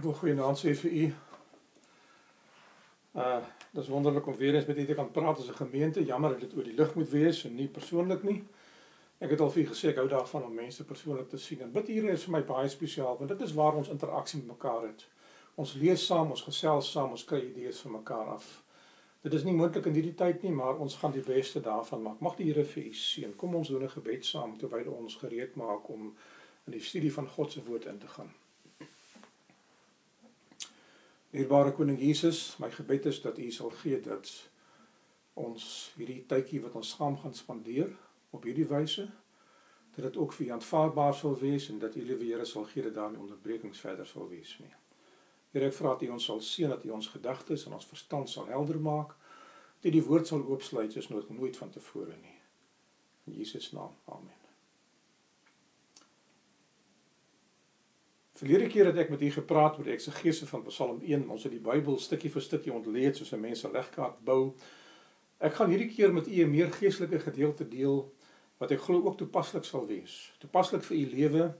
Ek wil goeienaand sê vir u. Uh, dis wonderlik om weer eens met u te kan praat as 'n gemeente. Jammer dat dit oor die lig moet wees en nie persoonlik nie. Ek het al u gesê ek hou daarvan om mense persoonlik te sien. En bid hier is vir my baie spesiaal want dit is waar ons interaksie met mekaar het. Ons lees saam, ons gesels saam, ons kry idees van mekaar af. Dit is nie moontlik in hierdie tyd nie, maar ons gaan die beste daarvan maak. Mag die Here vir u seën. Kom ons doen 'n gebed saam terwyl ons gereed maak om in die studie van God se woord in te gaan. Dierbare koning Jesus, my gebed is dat U sal gee dat ons hierdie tydjie wat ons saam gaan spandeer op hierdie wyse dat dit ook vir U aanvaarbaar sal wees en dat U liewe Here sal gee dat daar nie onderbrekings verder sal wees nie. Here ek vra dat U ons sal seën dat U ons gedagtes en ons verstand sal helder maak dat U die woord sal oopsluit soos nooit nooit van tevore nie. In Jesus naam. Amen. Verlede keer het ek met u gepraat oor die eksegese van Psalm 1. Ons het die Bybel stukkie vir stukkie ontleed soos 'n mens 'n legkaart bou. Ek gaan hierdie keer met u 'n meer geestelike gedeelte deel wat ek glo ook toepaslik sal wees. Toepaslik vir u lewe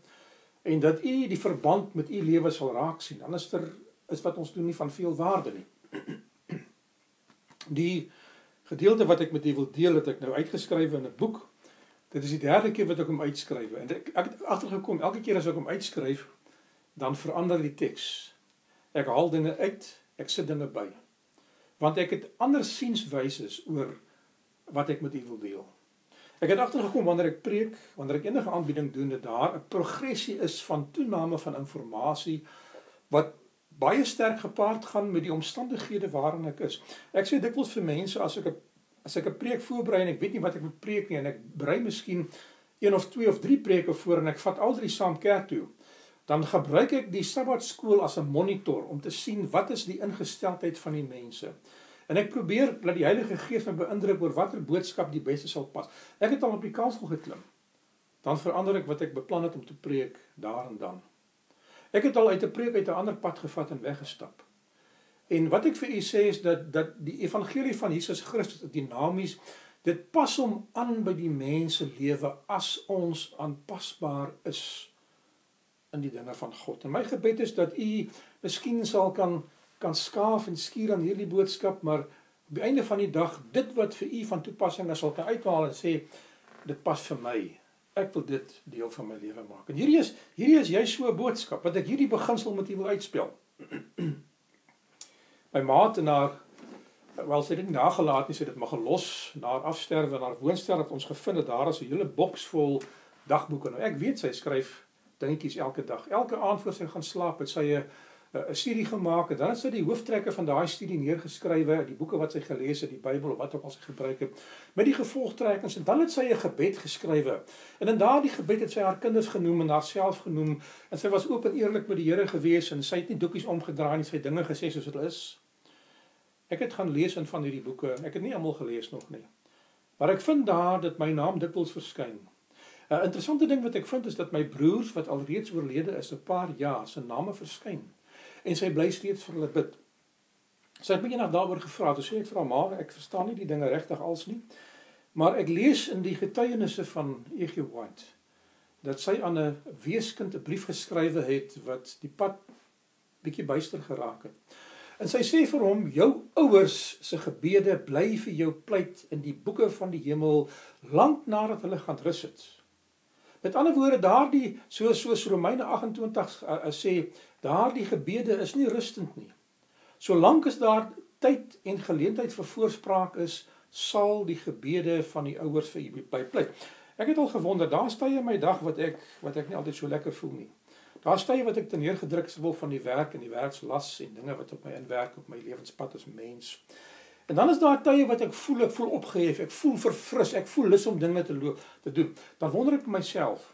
en dat u die verband met u lewe sal raak sien. Anderster is wat ons doen nie van veel waarde nie. Die gedeelte wat ek met u wil deel het ek nou uitgeskryf in 'n boek. Dit is die derde keer wat ek hom uitskryf en ek, ek het agtergekom elke keer as ek hom uitskryf dan verander die teks. Ek haal dinge uit, ek sit dinge by. Want ek het ander sienswyse oor wat ek met u wil deel. Ek het agtergekom wanneer ek preek, wanneer ek enige aanbieding doen, dat daar 'n progressie is van toename van inligting wat baie sterk gepaard gaan met die omstandighede waarin ek is. Ek sê dikwels vir mense as ek 'n as ek 'n preek voorberei en ek weet nie wat ek moet preek nie en ek brei miskien een of twee of drie preke voor en ek vat al drie saam kerk toe dan gebruik ek die Sabbatskool as 'n monitor om te sien wat is die ingesteldheid van die mense. En ek probeer dat die Heilige Gees my beïndruk oor watter boodskap die beste sal pas. Ek het al op die kansel geklim. Dan verander ek wat ek beplan het om te preek daar en dan. Ek het al uit 'n preek uit 'n ander pad gevat en weggestap. En wat ek vir u sê is dat dat die evangelie van Jesus Christus is dinamies. Dit pas hom aan by die mense lewe as ons aanpasbaar is in die dinge van God. En my gebed is dat u miskien sal kan kan skaaf en skuur aan hierdie boodskap, maar op die einde van die dag dit wat vir u van toepassing is, sal kan uithaal en sê dit pas vir my. Ek wil dit deel van my lewe maak. En hierdie is hierdie is jy so 'n boodskap wat ek hierdie beginsel met u wil uitspel. my maat en haar wel sy het dit nagelaat nie, sy het dit maar gelos na haar afsterwe en haar woonstel het ons gevind dat daar is 'n hele boks vol dagboeke. Nou ek weet sy skryf dingetjies elke dag. Elke aand voor sy gaan slaap, het sy 'n 'n studie gemaak en dan het sy die hooftrekke van daai studie neergeskrywe, die boeke wat sy gelees het, die Bybel of wat ook al sy gebruik het, met die gevolgtrekkings en dan het sy 'n gebed geskrywe. En in daardie gebed het sy haar kinders genoem en haarself genoem en sy was oop en eerlik met die Here gewees en sy het nie doekies omgedraai nie, sy het dinge gesê soos dit is. Ek het gaan lees in van hierdie boeke. Ek het nie almal gelees nog nie. Maar ek vind daar dat my naam dikwels verskyn. 'n Interessante ding wat ek vind is dat my broers wat alreeds oorlede is 'n paar jaar se name verskyn en sy bly steeds vir hulle bid. Sy het my eendag daaroor gevra, toe sê ek vir haar maar ek verstaan nie die dinge regtig als nie. Maar ek lees in die getuienisse van E.G. White dat sy aan 'n weeskind 'n brief geskrywe het wat die pad bietjie byster geraak het. En sy sê vir hom jou ouers se gebede bly vir jou pleit in die boeke van die hemel lank nadat hulle gaan rus het. Met ander woorde, daardie so soos Romeine 28 uh, uh, sê, daardie gebede is nie rustend nie. Solank as daar tyd en geleentheid vir voorspraak is, sal die gebede van die ouers vir u bypleit. Ek het al gewonder, daar staan in my dag wat ek wat ek nie altyd so lekker voel nie. Daar staan wat ek teneergedruk is wil van die werk en die werkslas en dinge wat op my inwerk op my lewenspad as mens. En dan is daar tye wat ek voel ek voel opgehef, ek voel verfris, ek voel lus om dinge te loop, te doen. Dan wonder ek myself.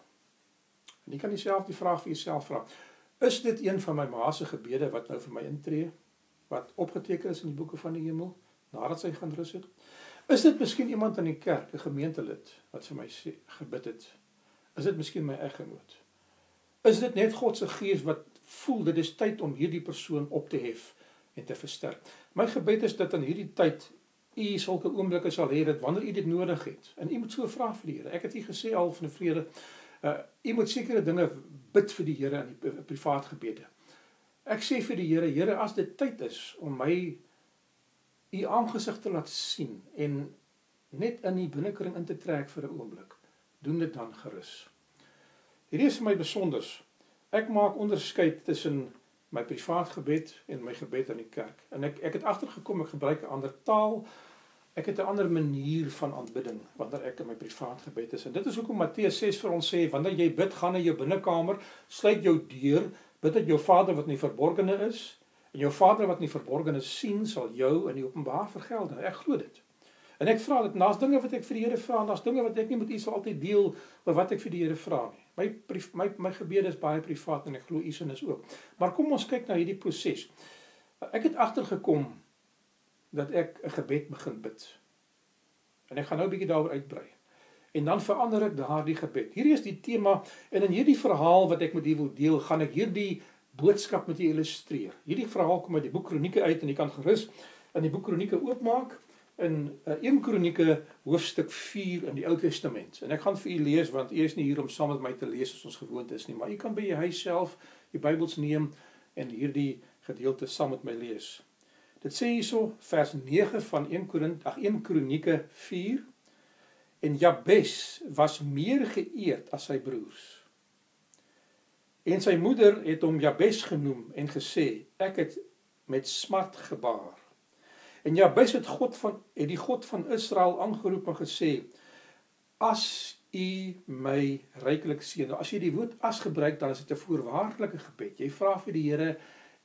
En jy kan jouself die vraag vir jouself vra. Is dit een van my ma se gebede wat nou vir my intree? Wat opgeteken is in die boeke van die hemel nadat sy gaan rus het? Is dit miskien iemand in die kerk, 'n gemeentelid wat vir my sê, gebid het? Is dit miskien my eggenoot? Is dit net God se gees wat voel dit is tyd om hierdie persoon op te hef en te versterk? My gebed is dat in hierdie tyd u sulke oomblikke sal hê dat wanneer u dit nodig het en u moet so vra vir die Here. Ek het u gesê al van 'n vrede uh u moet sekere dinge bid vir die Here in die privaat gebede. Ek sê vir die Here, Here, as dit tyd is om my u aangesig te laat sien en net in die binnekring in te trek vir 'n oomblik, doen dit dan gerus. Hierdie is vir my besonders. Ek maak onderskeid tussen my privaat gebed en my gebed in die kerk. En ek ek het agtergekom ek gebruik 'n ander taal. Ek het 'n ander manier van aanbidding wanneer ek in my privaat gebed is. En dit is hoekom Matteus 6 vir ons sê wanneer jy bid, gaan na jou binnekamer, sluit jou deur, bid tot jou Vader wat in die verborgene is en jou Vader wat in die verborgene sien, sal jou in die openbaar vergeld. Ek glo dit. En ek vra dit, daar's dinge wat ek vir die Here vra, daar's dinge wat ek nie met u sal altyd deel oor wat ek vir die Here vra nie. My my my gebede is baie privaat en ek glo u sin is ook. Maar kom ons kyk na hierdie proses. Ek het agtergekom dat ek 'n gebed begin bid. En ek gaan nou 'n bietjie daaroor uitbrei. En dan verander ek daardie gebed. Hierdie is die tema en in hierdie verhaal wat ek met u wil deel, gaan ek hierdie boodskap met u illustreer. Hierdie verhaal kom uit die boek Kronieke uit en jy kan gerus in die boek Kronieke oopmaak in uh, 1 Kronieke hoofstuk 4 in die Ou Testament. En ek gaan vir u lees want u is nie hier om saam met my te lees as ons gewoond is nie, maar u kan by u huis self die Bybels neem en hierdie gedeelte saam met my lees. Dit sê hierso vers 9 van 1 Korint, ag 1 Kronieke 4 en Jabes was meer geëerd as sy broers. En sy moeder het hom Jabes genoem en gesê ek het met smart gebaar. En Jabes het God van het die God van Israel aangeroep en gesê: As U my ryklik seën. Nou as jy die woord as gebruik, dan is dit 'n voorwaardelike gebed. Jy vra vir die Here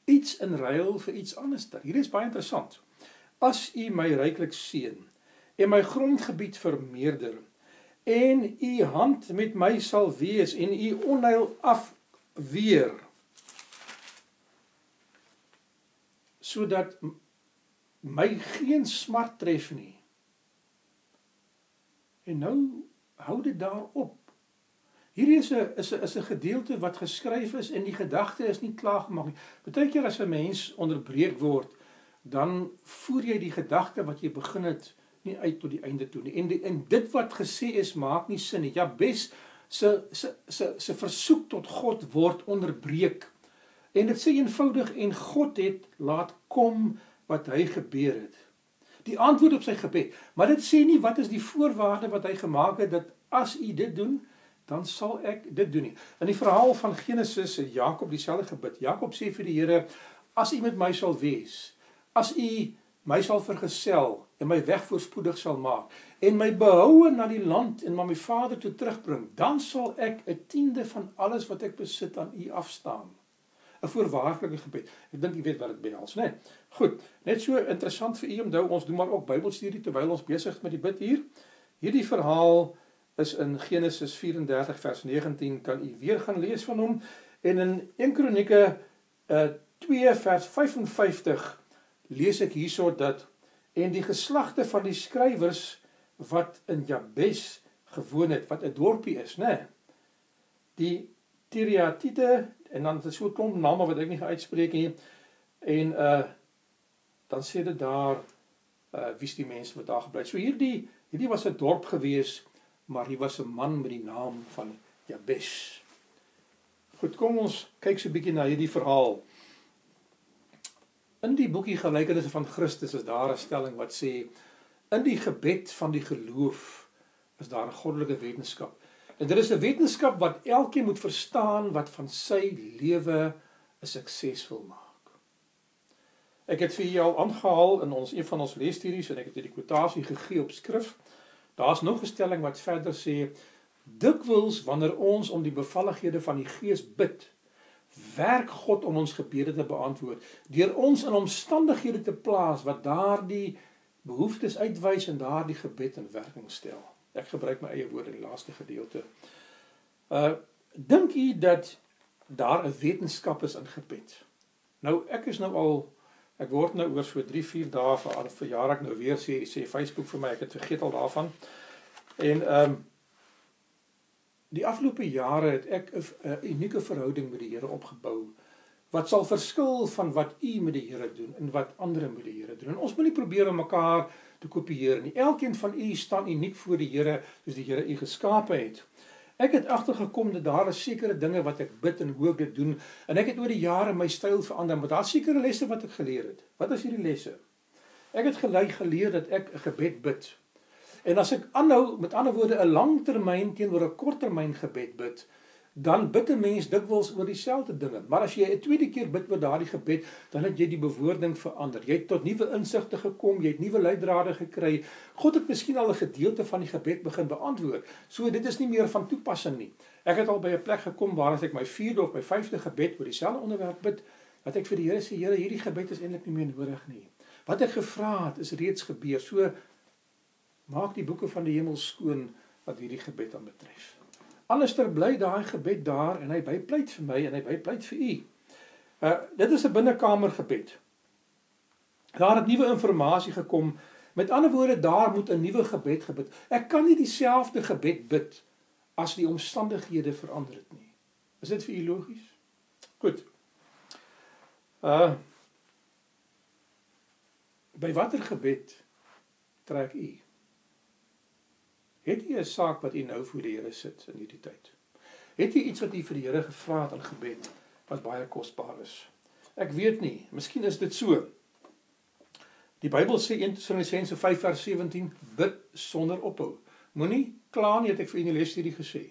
iets in ruil vir iets anders. Hier is baie interessant. As U my ryklik seën en my grondgebied vermeerder en U hand met my sal wees en U onheil afweer sodat my geen smart tref nie. En nou hou dit daarop. Hierdie is 'n is 'n is 'n gedeelte wat geskryf is en die gedagte is nie klaar gemaak nie. Partykeer as 'n mens onderbreek word, dan voer jy die gedagte wat jy begin het nie uit tot die einde toe nie. En die, en dit wat gesê is maak nie sin nie. Ja, bes se se se se versoek tot God word onderbreek. En dit sê eenvoudig en God het laat kom wat hy gebeur het. Die antwoord op sy gebed, maar dit sê nie wat is die voorwaarde wat hy gemaak het dat as u dit doen, dan sal ek dit doen nie. In die verhaal van Genesis het Jakob dieselfde gebid. Jakob sê vir die Here, as u met my sal wees, as u my sal vergesel en my weg voorspoedig sal maak en my behoue na die land en na my vader toe terugbring, dan sal ek 'n tiende van alles wat ek besit aan u afstaan. 'n voorwaardelike gebed. Ek dink jy weet wat dit behels, né? Nee. Goed, net so interessant vir u onthou ons doen maar ook Bybelstudie terwyl ons besig is met die bid hier. Hierdie verhaal is in Genesis 34 vers 19 kan u weer gaan lees van hom en in 1 Kronieke uh 2 vers 55 lees ek hierso dat en die geslagte van die skrywers wat in Jabes gewoon het wat 'n dorpie is, né? Nee. Die Tiriatite en dan het so 'n klomp name wat ek nie uitspreek nie. En uh dan sê dit daar uh wie's die mense wat daar gebly het. So hierdie hierdie was 'n dorp gewees, maar hier was 'n man met die naam van Jabes. Goed, kom ons kyk so 'n bietjie na hierdie verhaal. In die boekie Gelykenisse van Christus is daar 'n stelling wat sê in die gebed van die geloof is daar 'n goddelike wetenskap. En dit is 'n wetenskap wat elkeen moet verstaan wat van sy lewe 'n suksesvol maak. Ek het vir jou aangehaal in ons een van ons lesstudies en ek het hierdie kwotasie gegee op skrif. Daar's nog 'n stelling wat verder sê dikwels wanneer ons om die bevallighede van die Gees bid, werk God om ons gebede te beantwoord deur ons in omstandighede te plaas wat daardie behoeftes uitwys en daardie gebed in werking stel. Ek gebruik my eie woorde in die laaste gedeelte. Uh dink u dat daar 'n wetenskap is in gebed? Nou ek is nou al ek word nou oor so 3 4 dae vir al verjaar ek nou weer sê sê Facebook vir my ek het vergeet al daarvan. En ehm um, die afgelope jare het ek 'n unieke verhouding met die Here opgebou wat sal verskil van wat u met die Here doen en wat ander met die Here doen. En ons moet nie probeer om mekaar te kopieer nie. Elkeen van u staan uniek voor die Here soos die Here u geskape het. Ek het agtergekom dat daar is sekere dinge wat ek bid en hoe ek dit doen en ek het oor die jare my styl verander, maar daar's sekere lesse wat ek geleer het. Wat is hierdie lesse? Ek het gelei geleer dat ek 'n gebed bid. En as ek aanhou met ander woorde 'n langtermyn teenoor 'n korttermyn gebed bid, dan bid 'n mens dikwels oor dieselfde dinge. Maar as jy 'n tweede keer bid oor daardie gebed, dan het jy die bewoording verander. Jy het tot nuwe insigte gekom, jy het nuwe leidrade gekry. God het miskien al 'n gedeelte van die gebed begin beantwoord. So dit is nie meer van toepassing nie. Ek het al by 'n plek gekom waar as ek my 4de of my 5de gebed oor dieselfde onderwerp bid, dat ek vir die Here sê, Here, hierdie gebed is eintlik nie meer nodig nie. Wat ek gevra het, is reeds gebeur. So maak die boeke van die hemel skoon wat hierdie gebed aan betref. Anderster bly daai gebed daar en hy bypleit vir my en hy bypleit vir u. Uh dit is 'n binnekamer gebed. Daar het nuwe inligting gekom. Met ander woorde, daar moet 'n nuwe gebed gebid. Ek kan nie dieselfde gebed bid as die omstandighede verander het nie. Is dit vir u logies? Goed. Uh By watter gebed trek u? Het jy 'n saak wat jy nou voor die Here sit in hierdie tyd? Het jy iets wat jy vir die Here gevra het in gebed wat baie kosbaar is? Ek weet nie, miskien is dit so. Die Bybel sê 1 Tessalonisense 5 vers 17 bid sonder ophou. Moenie kla nie, het ek vir u in die lesstudie gesê.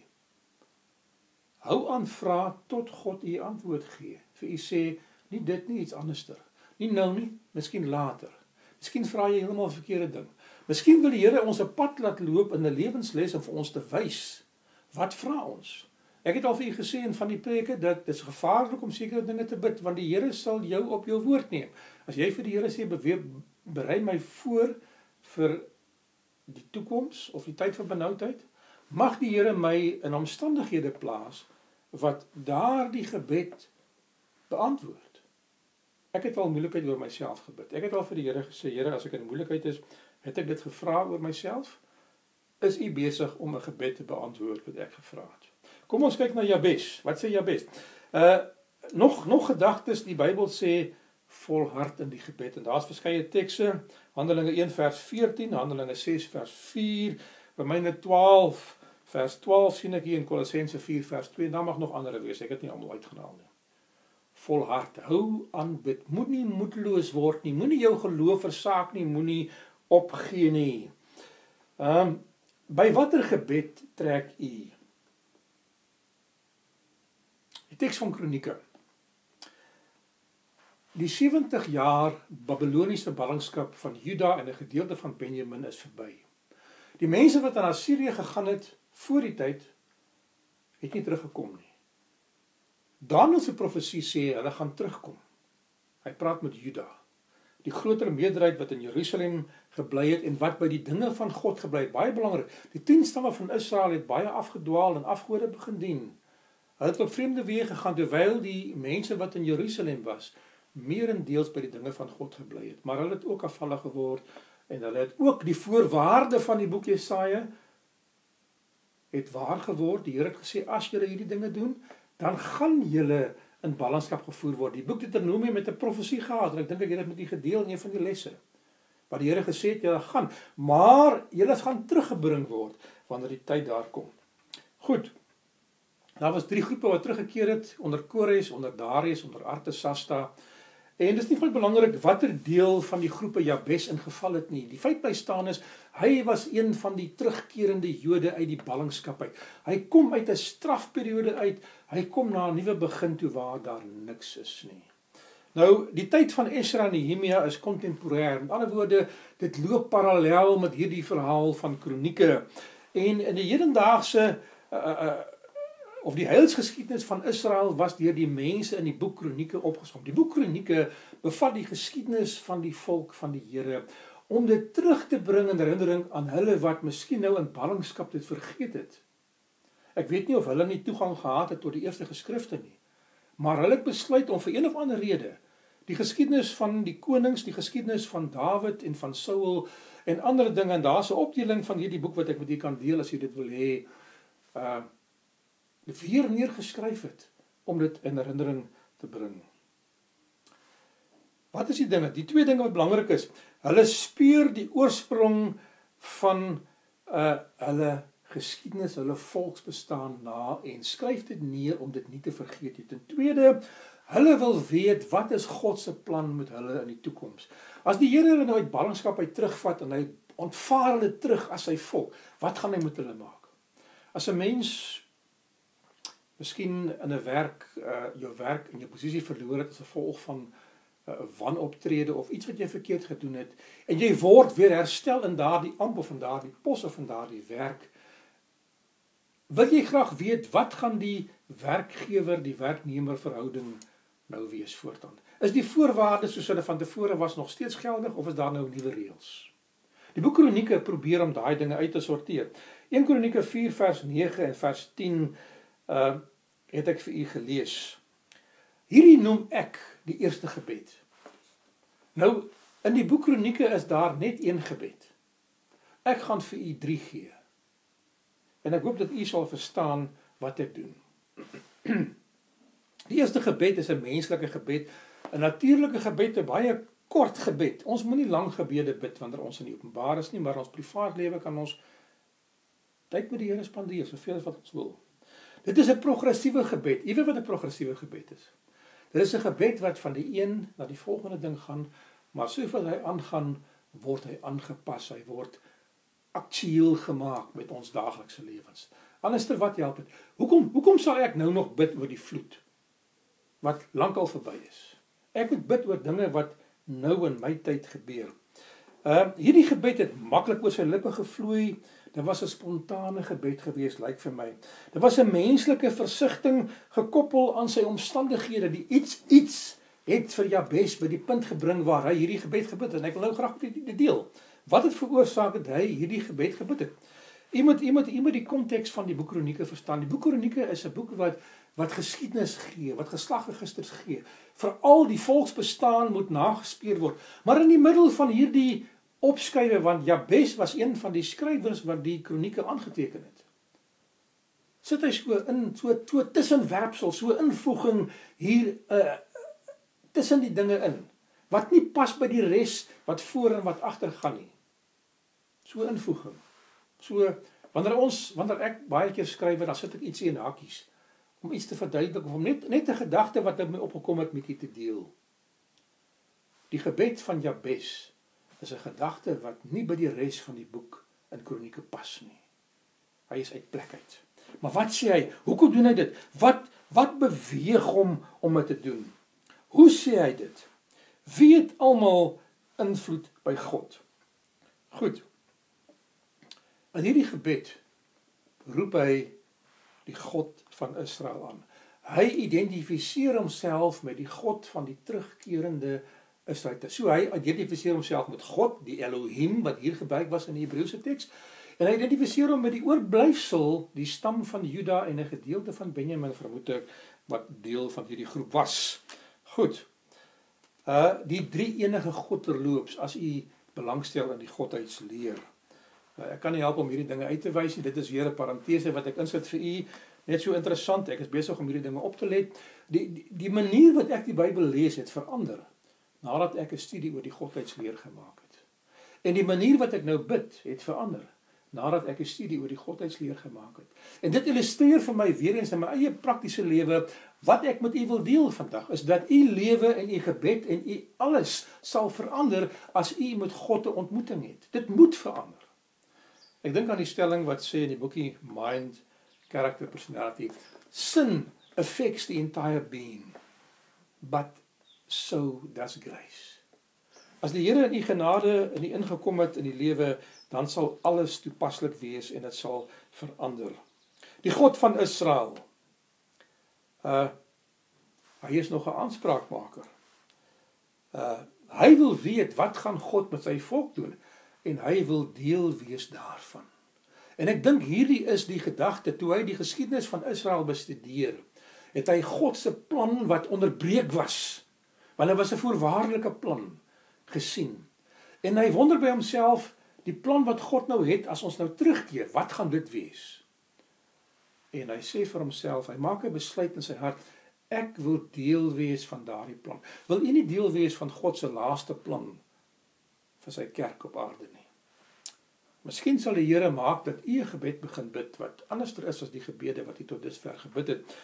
Hou aan vra tot God u antwoord gee. Vir u sê nie dit nie iets anderster. Nie nou nie, miskien later. Miskien vra jy heeltemal verkeerde ding. Miskien wil die Here ons 'n pad laat loop in 'n lewensles om vir ons te wys wat vra ons. Ek het al vir u gesê in van die preke dat dit is gevaarlik om sekere dinge te bid want die Here sal jou op jou woord neem. As jy vir die Here sê beweeg berei my voor vir die toekoms of die tyd van benoudheid, mag die Here my in omstandighede plaas wat daardie gebed beantwoord. Ek het al moeilikheid oor myself gebid. Ek het al vir die Here gesê, Here, as ek in moeilikheid is, Het ek dit gevra oor myself? Is u besig om 'n gebed te beantwoord wat ek gevra het? Kom ons kyk na Jabes. Wat sê Jabes? Uh nog nog gedagtes die Bybel sê volhard in die gebed en daar's verskeie tekste. Handelinge 1 vers 14, Handelinge 6 vers 4, Romeine 12 vers 12 sien ek hier in Kolossense 4 vers 2 en dan mag nog ander wees. Ek het nie almal uitgehaal nie. Volhard. Hou aan bid. Moenie moedeloos word nie. Moenie jou geloof versaak nie. Moenie opgee nie. Ehm um, by watter gebed trek u? Die teks van Kronieke. Die 70 jaar Babiloniese ballingskap van Juda en 'n gedeelte van Benjamin is verby. Die mense wat aan Assirië gegaan het voor die tyd het nie teruggekom nie. Daniël se profesie sê hulle gaan terugkom. Hy praat met Juda die groter meerderheid wat in Jerusalem gebly het en wat by die dinge van God gebly het. Baie belangrik. Die 10 stamme van Israel het baie afgedwaal en afgode begin dien. Hulle het op vreemde weë gegaan terwyl die mense wat in Jerusalem was, meerendeels by die dinge van God gebly het. Maar hulle het ook afvallig geword en hulle het ook die voorwaarde van die boek Jesaja het waar geword. Die Here het gesê as julle hierdie dinge doen, dan gaan julle in ballingskap gevoer word. Die boek Deuteronomium met 'n profesie gehad en ek dink ek het dit met u gedeel in een van die lesse. Waar die Here gesê het julle gaan, maar julle gaan teruggebring word wanneer die tyd daar kom. Goed. Daar was drie groepe wat teruggekeer het onder Kores, onder Darius, onder Artasasta. En dis nie baie belangrik watter deel van die groepe Jabes ingeval het nie. Die feit bly staan is hy was een van die terugkerende Jode uit die ballingskap uit. Hy kom uit 'n strafperiode uit. Hy kom na 'n nuwe begin toe waar daar niks is nie. Nou, die tyd van Esra en Nehemia is kontemporêr. Met ander woorde, dit loop parallel met hierdie verhaal van Kronieke. En in die hedendaagse uh, uh, of die heilsgeskiedenis van Israel was deur die mense in die boek Kronieke opgesom. Die boek Kronieke bevat die geskiedenis van die volk van die Here om dit terug te bring in herinnering aan hulle wat miskien nou in ballingskap dit vergeet het. Ek weet nie of hulle nie toegang gehad het tot die eerste geskrifte nie, maar hulle het besluit om vir een of ander rede die geskiedenis van die konings, die geskiedenis van Dawid en van Saul en ander dinge en daar's 'n opdeling van hierdie boek wat ek met julle kan deel as jy dit wil hê. Uh weer neergeskryf het om dit in herinnering te bring. Wat is die dinge? Die twee dinge wat belangrik is. Hulle speur die oorsprong van uh hulle geskiedenis, hulle volksbestaan na en skryf dit neer om dit nie te vergeet nie. Ten tweede, hulle wil weet wat is God se plan met hulle in die toekoms. As die Here hulle nou uit ballingskap uit terugvat en hy ontvaar hulle terug as sy volk, wat gaan hy met hulle maak? As 'n mens miskien in 'n werk uh jou werk en jou posisie verloor het as gevolg van 'n uh, wanoptrede of iets wat jy verkeerd gedoen het en jy word weer herstel in daardie amp of in daardie pos of in daardie werk wil jy graag weet wat gaan die werkgewer die werknemer verhouding nou wees voortaan is die voorwaardes soos hulle van tevore was nog steeds geldig of is daar nou nuwe reëls? Die boek kronieke probeer om daai dinge uit te sorteer. 1 kronieke 4 vers 9 en vers 10 uh het ek vir u gelees hierdie noem ek die eerste gebed nou in die boek kronieke is daar net een gebed ek gaan vir u 3 gee En ek hoop dat u sal verstaan wat ek doen. Die eerste gebed is 'n menslike gebed, 'n natuurlike gebed, 'n baie kort gebed. Ons moenie lang gebede bid wanneer ons in die openbaar is nie, maar ons privaat lewe kan ons tyd met die Here spandeer soveel as wat ons wil. Dit is 'n progressiewe gebed. Jy weet wat 'n progressiewe gebed is. Dit is 'n gebed wat van die een na die volgende ding gaan, maar soveel hy aangaan, word hy aangepas. Hy word aktueel gemaak met ons daaglikse lewens. Anderster wat help dit? Hoekom hoekom sal ek nou nog bid oor die vloed wat lankal verby is? Ek moet bid oor dinge wat nou in my tyd gebeur. Ehm uh, hierdie gebed het maklik oor sy lippe gevloei. Dit was 'n spontane gebed gewees, lyk like vir my. Dit was 'n menslike versigtiging gekoppel aan sy omstandighede, die iets iets het vir Jabes by die punt gebring waar hy hierdie gebed gebid het en ek wil nou graag dit deel. Wat het veroorsaak dat hy hierdie gebed gebid het? Iemand iemand iemand die konteks van die boek Kronieke verstaan. Die boek Kronieke is 'n boek wat wat geskiedenis gee, wat geslagregisters gee. Veral die volksbestaan moet nagespeur word. Maar in die middel van hierdie opskrywe want Jabes was een van die skrywers wat die Kronieke aangeteken het. Sit hy so in so so tussenwerpsel, so invoeging hier uh tussen die dinge in wat nie pas by die res wat voor en wat agter gaan nie so invoeging. So wanneer ons wanneer ek baie keer skryf, dan sit ek ietsie in hakies om iets te verduidelik of om net net 'n gedagte wat in my opgekom het met u te deel. Die gebed van Jabes is 'n gedagte wat nie by die res van die boek in Kronieke pas nie. Hy is uit plek uit. Maar wat sê hy? Hoekom doen hy dit? Wat wat beweeg hom om dit te doen? Hoe sê hy dit? Wie het almal invloed by God? Goed. In hierdie gebed roep hy die God van Israel aan. Hy identifiseer homself met die God van die terugkerende Israel. So hy identifiseer homself met God, die Elohim wat hier gebruik was in die Hebreëse teks. En hy identifiseer hom met die oorblyfsel, die stam van Juda en 'n gedeelte van Benjamin vermoed ek wat deel van hierdie groep was. Goed. Uh die drie enige God terloops as u belangstel in die godheidsleer. Nou, ek kan nie help om hierdie dinge uit te wys nie. Dit is weer 'n parentese wat ek insit vir u. Net so interessant. Ek is besig om hierdie dinge op te let. Die, die die manier wat ek die Bybel lees het verander nadat ek 'n studie oor die godheidsleer gemaak het. En die manier wat ek nou bid het verander nadat ek 'n studie oor die godheidsleer gemaak het. En dit illustreer vir my weer eens in my eie praktiese lewe wat ek met u wil deel vandag is dat u lewe en u gebed en u alles sal verander as u met God 'n ontmoeting het. Dit moet verander. Ek dink aan die stelling wat sê in die boekie Mind Character Personality sin affects the entire being but so does grace. As die Here in u genade in u ingekom het in die lewe, dan sal alles toepaslik wees en dit sal verander. Die God van Israel. Uh hy is nog 'n aanspraakmaker. Uh hy wil weet wat gaan God met sy volk doen? en hy wil deel wees daarvan. En ek dink hierdie is die gedagte toe hy die geskiedenis van Israel bestudeer, het hy God se plan wat onderbreek was. Want dit was 'n voorwaardelike plan gesien. En hy wonder by homself die plan wat God nou het as ons nou terugkeer, wat gaan dit wees? En hy sê vir homself, hy maak 'n besluit in sy hart, ek wil deel wees van daardie plan. Wil u nie deel wees van God se laaste plan vir sy kerk op aarde nie. Miskien sal die Here maak dat u 'n gebed begin bid wat anderster is as die gebede wat u tot dusver gebid het.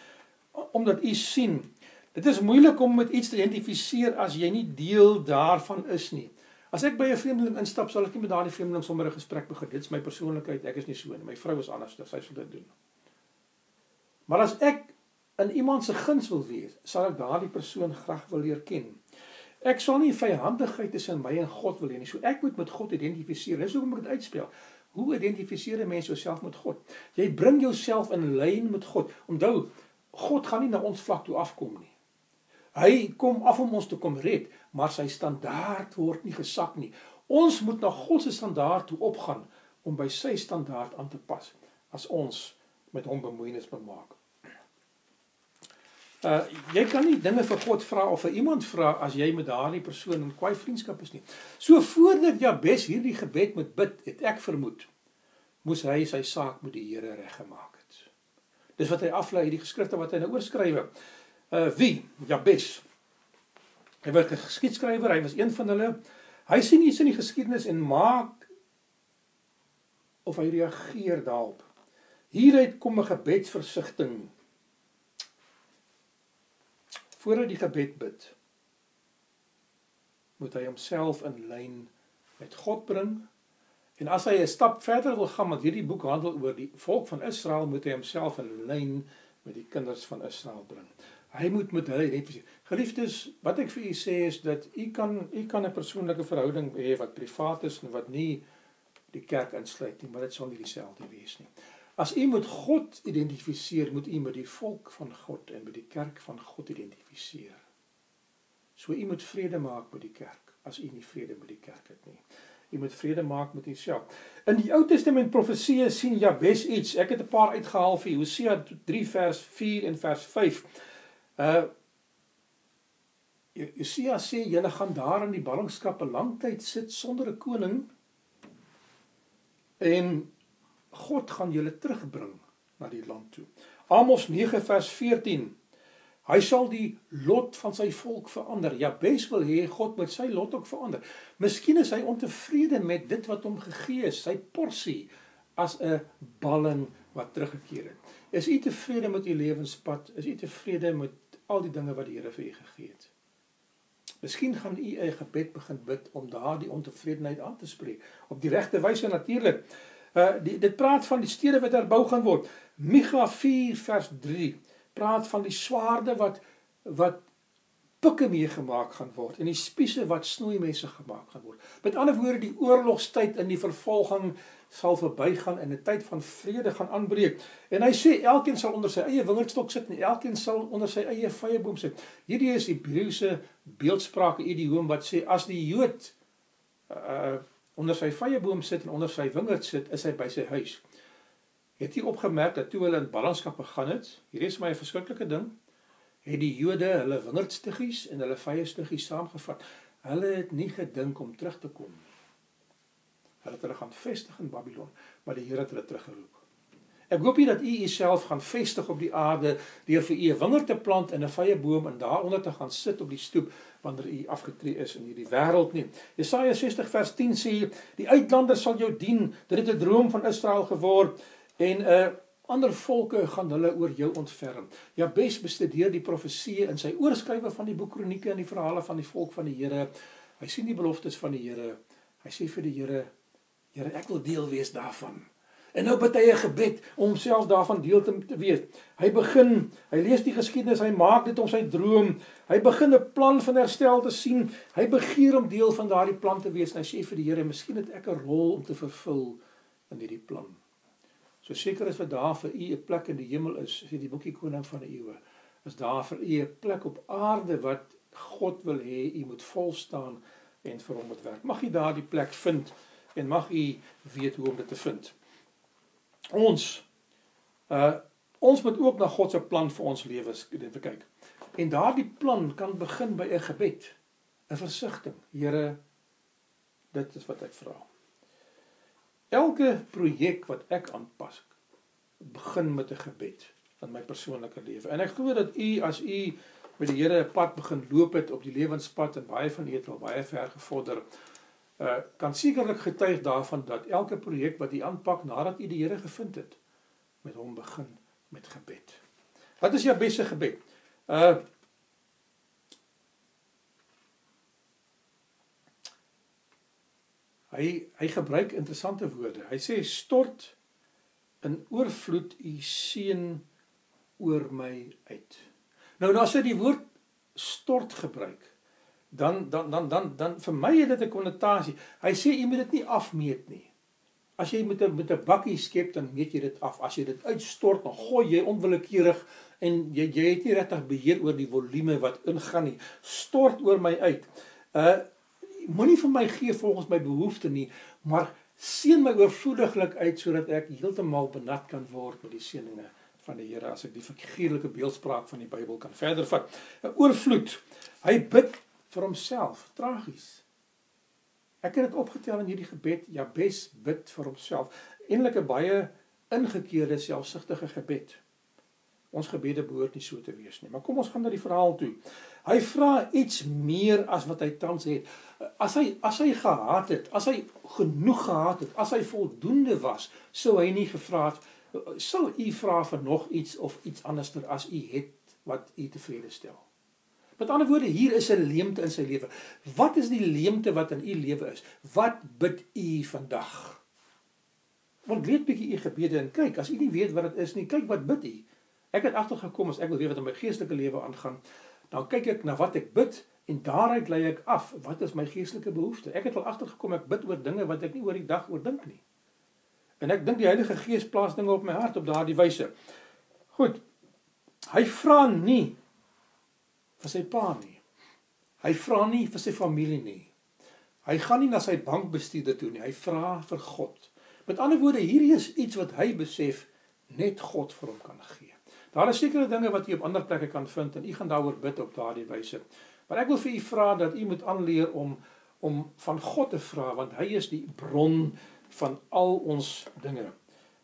Omdat u sien, dit is moeilik om met iets te identifiseer as jy nie deel daarvan is nie. As ek by 'n vreemdeling instap, sal ek nie met daardie vreemdeling sommer 'n gesprek begin. Dit is my persoonlikheid. Ek is nie so nie. My vrou is anders. Sy sal dit doen. Maar as ek in iemand se guns wil wees, sal ek daardie persoon graag wil leer ken. Ek sal nie vyhandigheid tussen my en God wil hê nie. So ek moet met God identifiseer. Dis hoekom ek dit uitspel. Hoe identifiseer 'n mens jouself met God? Jy bring jouself in lyn met God. Onthou, God gaan nie na ons vlak toe afkom nie. Hy kom af om ons te kom red, maar sy standaard word nie gesak nie. Ons moet na God se standaard toe opgaan om by sy standaard aan te pas as ons met hom bemoeienis bemaak. Uh jy kan nie dinge vir God vra of vir iemand vra as jy met daardie persoon in kwaai vriendskap is nie. So voordat Jabes hierdie gebed moet bid, het ek vermoed moes hy sy saak met die Here reggemaak het. Dis wat hy aflei hierdie geskrifte wat hy nou oorskrywe. Uh wie? Jabes. Hy was 'n geskiedskrywer, hy was een van hulle. Hy sien iets in die geskiedenis en maak of hy reageer daarop. Hieruit kom 'n gebedsversigtiging voordat die gebed bid moet hy homself in lyn met God bring en as hy 'n stap verder wil gaan want hierdie boek handel oor die volk van Israel moet hy homself in lyn met die kinders van Israel bring hy moet met hulle identifiseer geliefdes wat ek vir u sê is dat u kan u kan 'n persoonlike verhouding hê wat privaat is en wat nie die kerk insluit nie maar dit sal nie dieselfde wees nie As u met God identifiseer, moet u met die volk van God en met die kerk van God identifiseer. So u moet vrede maak met die kerk as u nie vrede met die kerk het nie. U moet vrede maak met uself. In die Ou Testament profeseë sien Jabes iets. Ek het 'n paar uitgehaal vir Hosea 3 vers 4 en vers 5. Uh Hosea sê julle gaan daar in die ballingskap 'n lang tyd sit sonder 'n koning en God gaan julle terugbring na die land toe. Amos 9 vers 14. Hy sal die lot van sy volk verander. Jabes wil hê God moet sy lot ook verander. Miskien is hy ontevrede met dit wat hom gegee is, sy porsie as 'n balling wat teruggekeer het. Is u tevrede met u lewenspad? Is u tevrede met al die dinge wat die Here vir u gegee het? Miskien gaan u 'n gebed begin bid om daardie ontevredenheid aan te spreek op die regte wyse natuurlik. Uh die dit praat van die stede wat herbou gaan word. Micha 4 vers 3 praat van die swaarde wat wat pikke mee gemaak gaan word en die spiese wat snoeimesse gemaak gaan word. Met ander woorde die oorlogstyd in die vervolging sal verbygaan en 'n tyd van vrede gaan aanbreek. En hy sê elkeen sal onder sy eie wingerdstok sit en elkeen sal onder sy eie vyeboom sit. Hierdie is Hebreëse beeldspraak idioom wat sê as die Jood uh onder sy vyeboom sit en onder sy wingerd sit, is hy by sy huis. Het jy opgemerk dat toe hulle in ballingskap gegaan het, hier is my 'n verskriklike ding, het die Jode hulle wingerdstiggies en hulle vyestiggies saamgevat. Hulle het nie gedink om terug te kom nie. Hulle het hulle gaan vestig in Babylon, maar die Here het hulle teruggeroep. Ek hoop nie dat u uself gaan vestig op die aarde deur vir u 'n wingerd te plant en 'n vyeboom en daaronder te gaan sit op die stoep wanneer u afgetree is in hierdie wêreld nie. Jesaja 60 vers 10 sê die uitlanders sal jou dien. Dit het 'n droom van Israel geword en 'n uh, ander volke gaan hulle oor jou ontferm. Jabes bestudeer die profeseë in sy oorskrywe van die boek Kronieke en die verhale van die volk van die Here. Hy sien die beloftes van die Here. Hy sê vir die Here: Here, ek wil deel wees daarvan. En nou bid hy 'n gebed om homself daarvan deel te wees. Hy begin, hy lees die geskiedenis, hy maak dit om sy droom. Hy begin 'n plan van herstel te sien. Hy begeer om deel van daardie plan te wees. En hy sê vir die Here, "Miskien het ek 'n rol om te vervul in hierdie plan." So seker is wat daar vir u 'n plek in die hemel is, sê die boekie koning van die eeue. Is daar vir u 'n plek op aarde wat God wil hê u moet vol staan en vir hom moet werk. Mag u daardie plek vind en mag u weet hoe om dit te vind ons uh ons moet ook na God se plan vir ons lewens kyk. En daardie plan kan begin by 'n gebed, 'n versigtiging. Here, dit is wat ek vra. Elke projek wat ek aanpas, begin met 'n gebed in my persoonlike lewe. En ek glo dat u as u met die Here 'n pad begin loop het op die lewenspad en baie van u het al baie ver gevorder uh kan sekerlik getuig daarvan dat elke projek wat u aanpak nadat u die Here gevind het, met hom begin met gebed. Wat is jou beste gebed? Uh Hy hy gebruik interessante woorde. Hy sê stort in oorvloed u seën oor my uit. Nou nou as hy die woord stort gebruik, dan dan dan dan dan vir my het dit 'n konnotasie. Hy sê jy moet dit nie afmeet nie. As jy met 'n met 'n bakkie skep dan meet jy dit af. As jy dit uitstort, dan gooi jy onwillekeurig en jy jy het nie regtig beheer oor die volume wat ingaan nie. Stort oor my uit. Uh moenie vir my gee volgens my behoeftes nie, maar seën my oorvloediglik uit sodat ek heeltemal benat kan word met die seëninge van die Here as ek die figuurlike beeldspraak van die Bybel kan verder vat. 'n Oorvloed. Hy bid vir homself, tragies. Ek het dit opgetel in hierdie gebed, Jabes bid vir homself. Eindelik 'n baie ingekeerde selfsugtige gebed. Ons gebede behoort nie so te wees nie. Maar kom ons gaan na die verhaal toe. Hy vra iets meer as wat hy tans het. As hy as hy gehaat het, as hy genoeg gehad het, as hy voldoende was, sou hy nie gevra het sou u vra vir nog iets of iets anderster as u het wat u tevrede stel. Met ander woorde, hier is 'n leemte in sy lewe. Wat is die leemte wat in u lewe is? Wat bid u vandag? Want weet bietjie u gebede en kyk, as u nie weet wat dit is nie, kyk wat bid u. Ek het agtergekom as ek wil weet wat in my geestelike lewe aangaan, dan kyk ek na wat ek bid en daaruit lei ek af wat is my geestelike behoefte. Ek het al agtergekom ek bid oor dinge wat ek nie oor die dag oor dink nie. En ek dink die Heilige Gees plaas dinge op my hart op daardie wyse. Goed. Hy vra nie vir sy pa nie. Hy vra nie vir sy familie nie. Hy gaan nie na sy bankbestuurder toe nie. Hy vra vir God. Met ander woorde, hierdie is iets wat hy besef net God vir hom kan gee. Daar is sekere dinge wat jy op ander plekke kan vind en u gaan daaroor bid op daardie wyse. Maar ek wil vir u vra dat u moet aanleer om om van God te vra want hy is die bron van al ons dinge.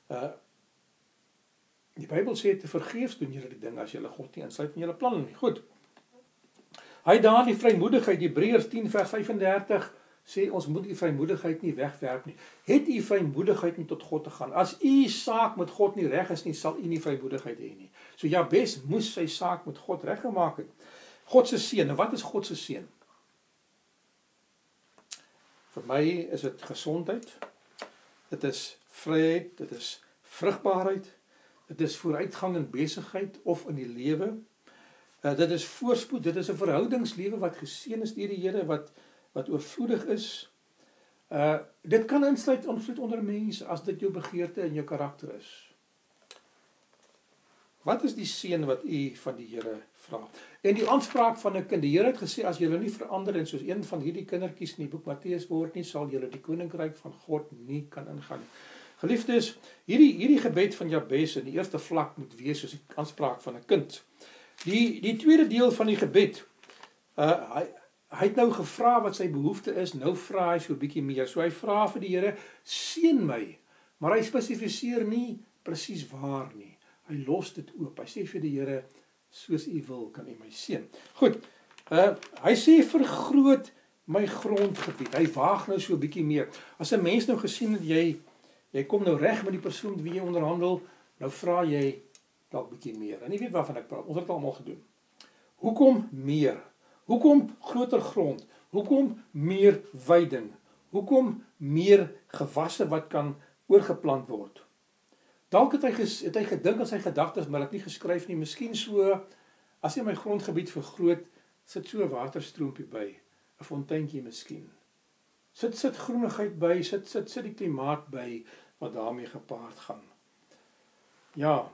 Uh Die Bybel sê te vergeefs doen julle die dinge as julle God nie insluit in julle planne nie. Goed. Hy daar die vrymoedigheid Hebreërs 10 vers 35 sê ons moet u vrymoedigheid nie wegwerp nie. Het u vrymoedigheid om tot God te gaan. As u saak met God nie reg is nie, sal u nie vrymoedigheid hê nie. So Jabes moes sy saak met God reggemaak het. God se seën. En wat is God se seën? Vir my is dit gesondheid. Dit is vryheid, dit is vrugbaarheid. Dit is vooruitgang in besigheid of in die lewe. Uh, dit is voorspoed, dit is 'n verhoudingslewe wat geseën is deur die Here wat wat oorvloedig is. Uh dit kan insluit invloed onder mense as dit jou begeerte en jou karakter is. Wat is die seën wat u van die Here vra? En die aanspraak van 'n kind. Die Here het gesê as julle nie verander en soos een van hierdie kindertjies in die boek Matteus word nie, sal julle die koninkryk van God nie kan ingaan nie. Geliefdes, hierdie hierdie gebed van Jabes in die eerste vlak moet wees soos die aanspraak van 'n kind. Die die tweede deel van die gebed uh hy hy het nou gevra wat sy behoefte is, nou vra hy so 'n bietjie meer. So hy vra vir die Here, seën my. Maar hy spesifiseer nie presies waar nie. Hy los dit oop. Hy sê vir die Here, soos U wil, kan U my seën. Goed. Uh hy sê vergroot my grondgebied. Hy waag nou so 'n bietjie meer. As 'n mens nou gesien het jy jy kom nou reg met die persoon wie jy onderhandel, nou vra jy dalk bietjie meer. En jy weet waarvan ek praat. Ons het dit almal gedoen. Hoekom meer? Hoekom groter grond? Hoekom meer veiding? Hoekom meer gewasse wat kan oorgeplant word? Dalk het hy ges, het hy gedink aan sy gedagtes, maar dit nie geskryf nie. Miskien so as hy my grondgebied vergroot, sit so 'n waterstroompie by, 'n fonteintjie miskien. Sit sit groenigheid by, sit sit sit die klimaat by wat daarmee gepaard gaan. Ja,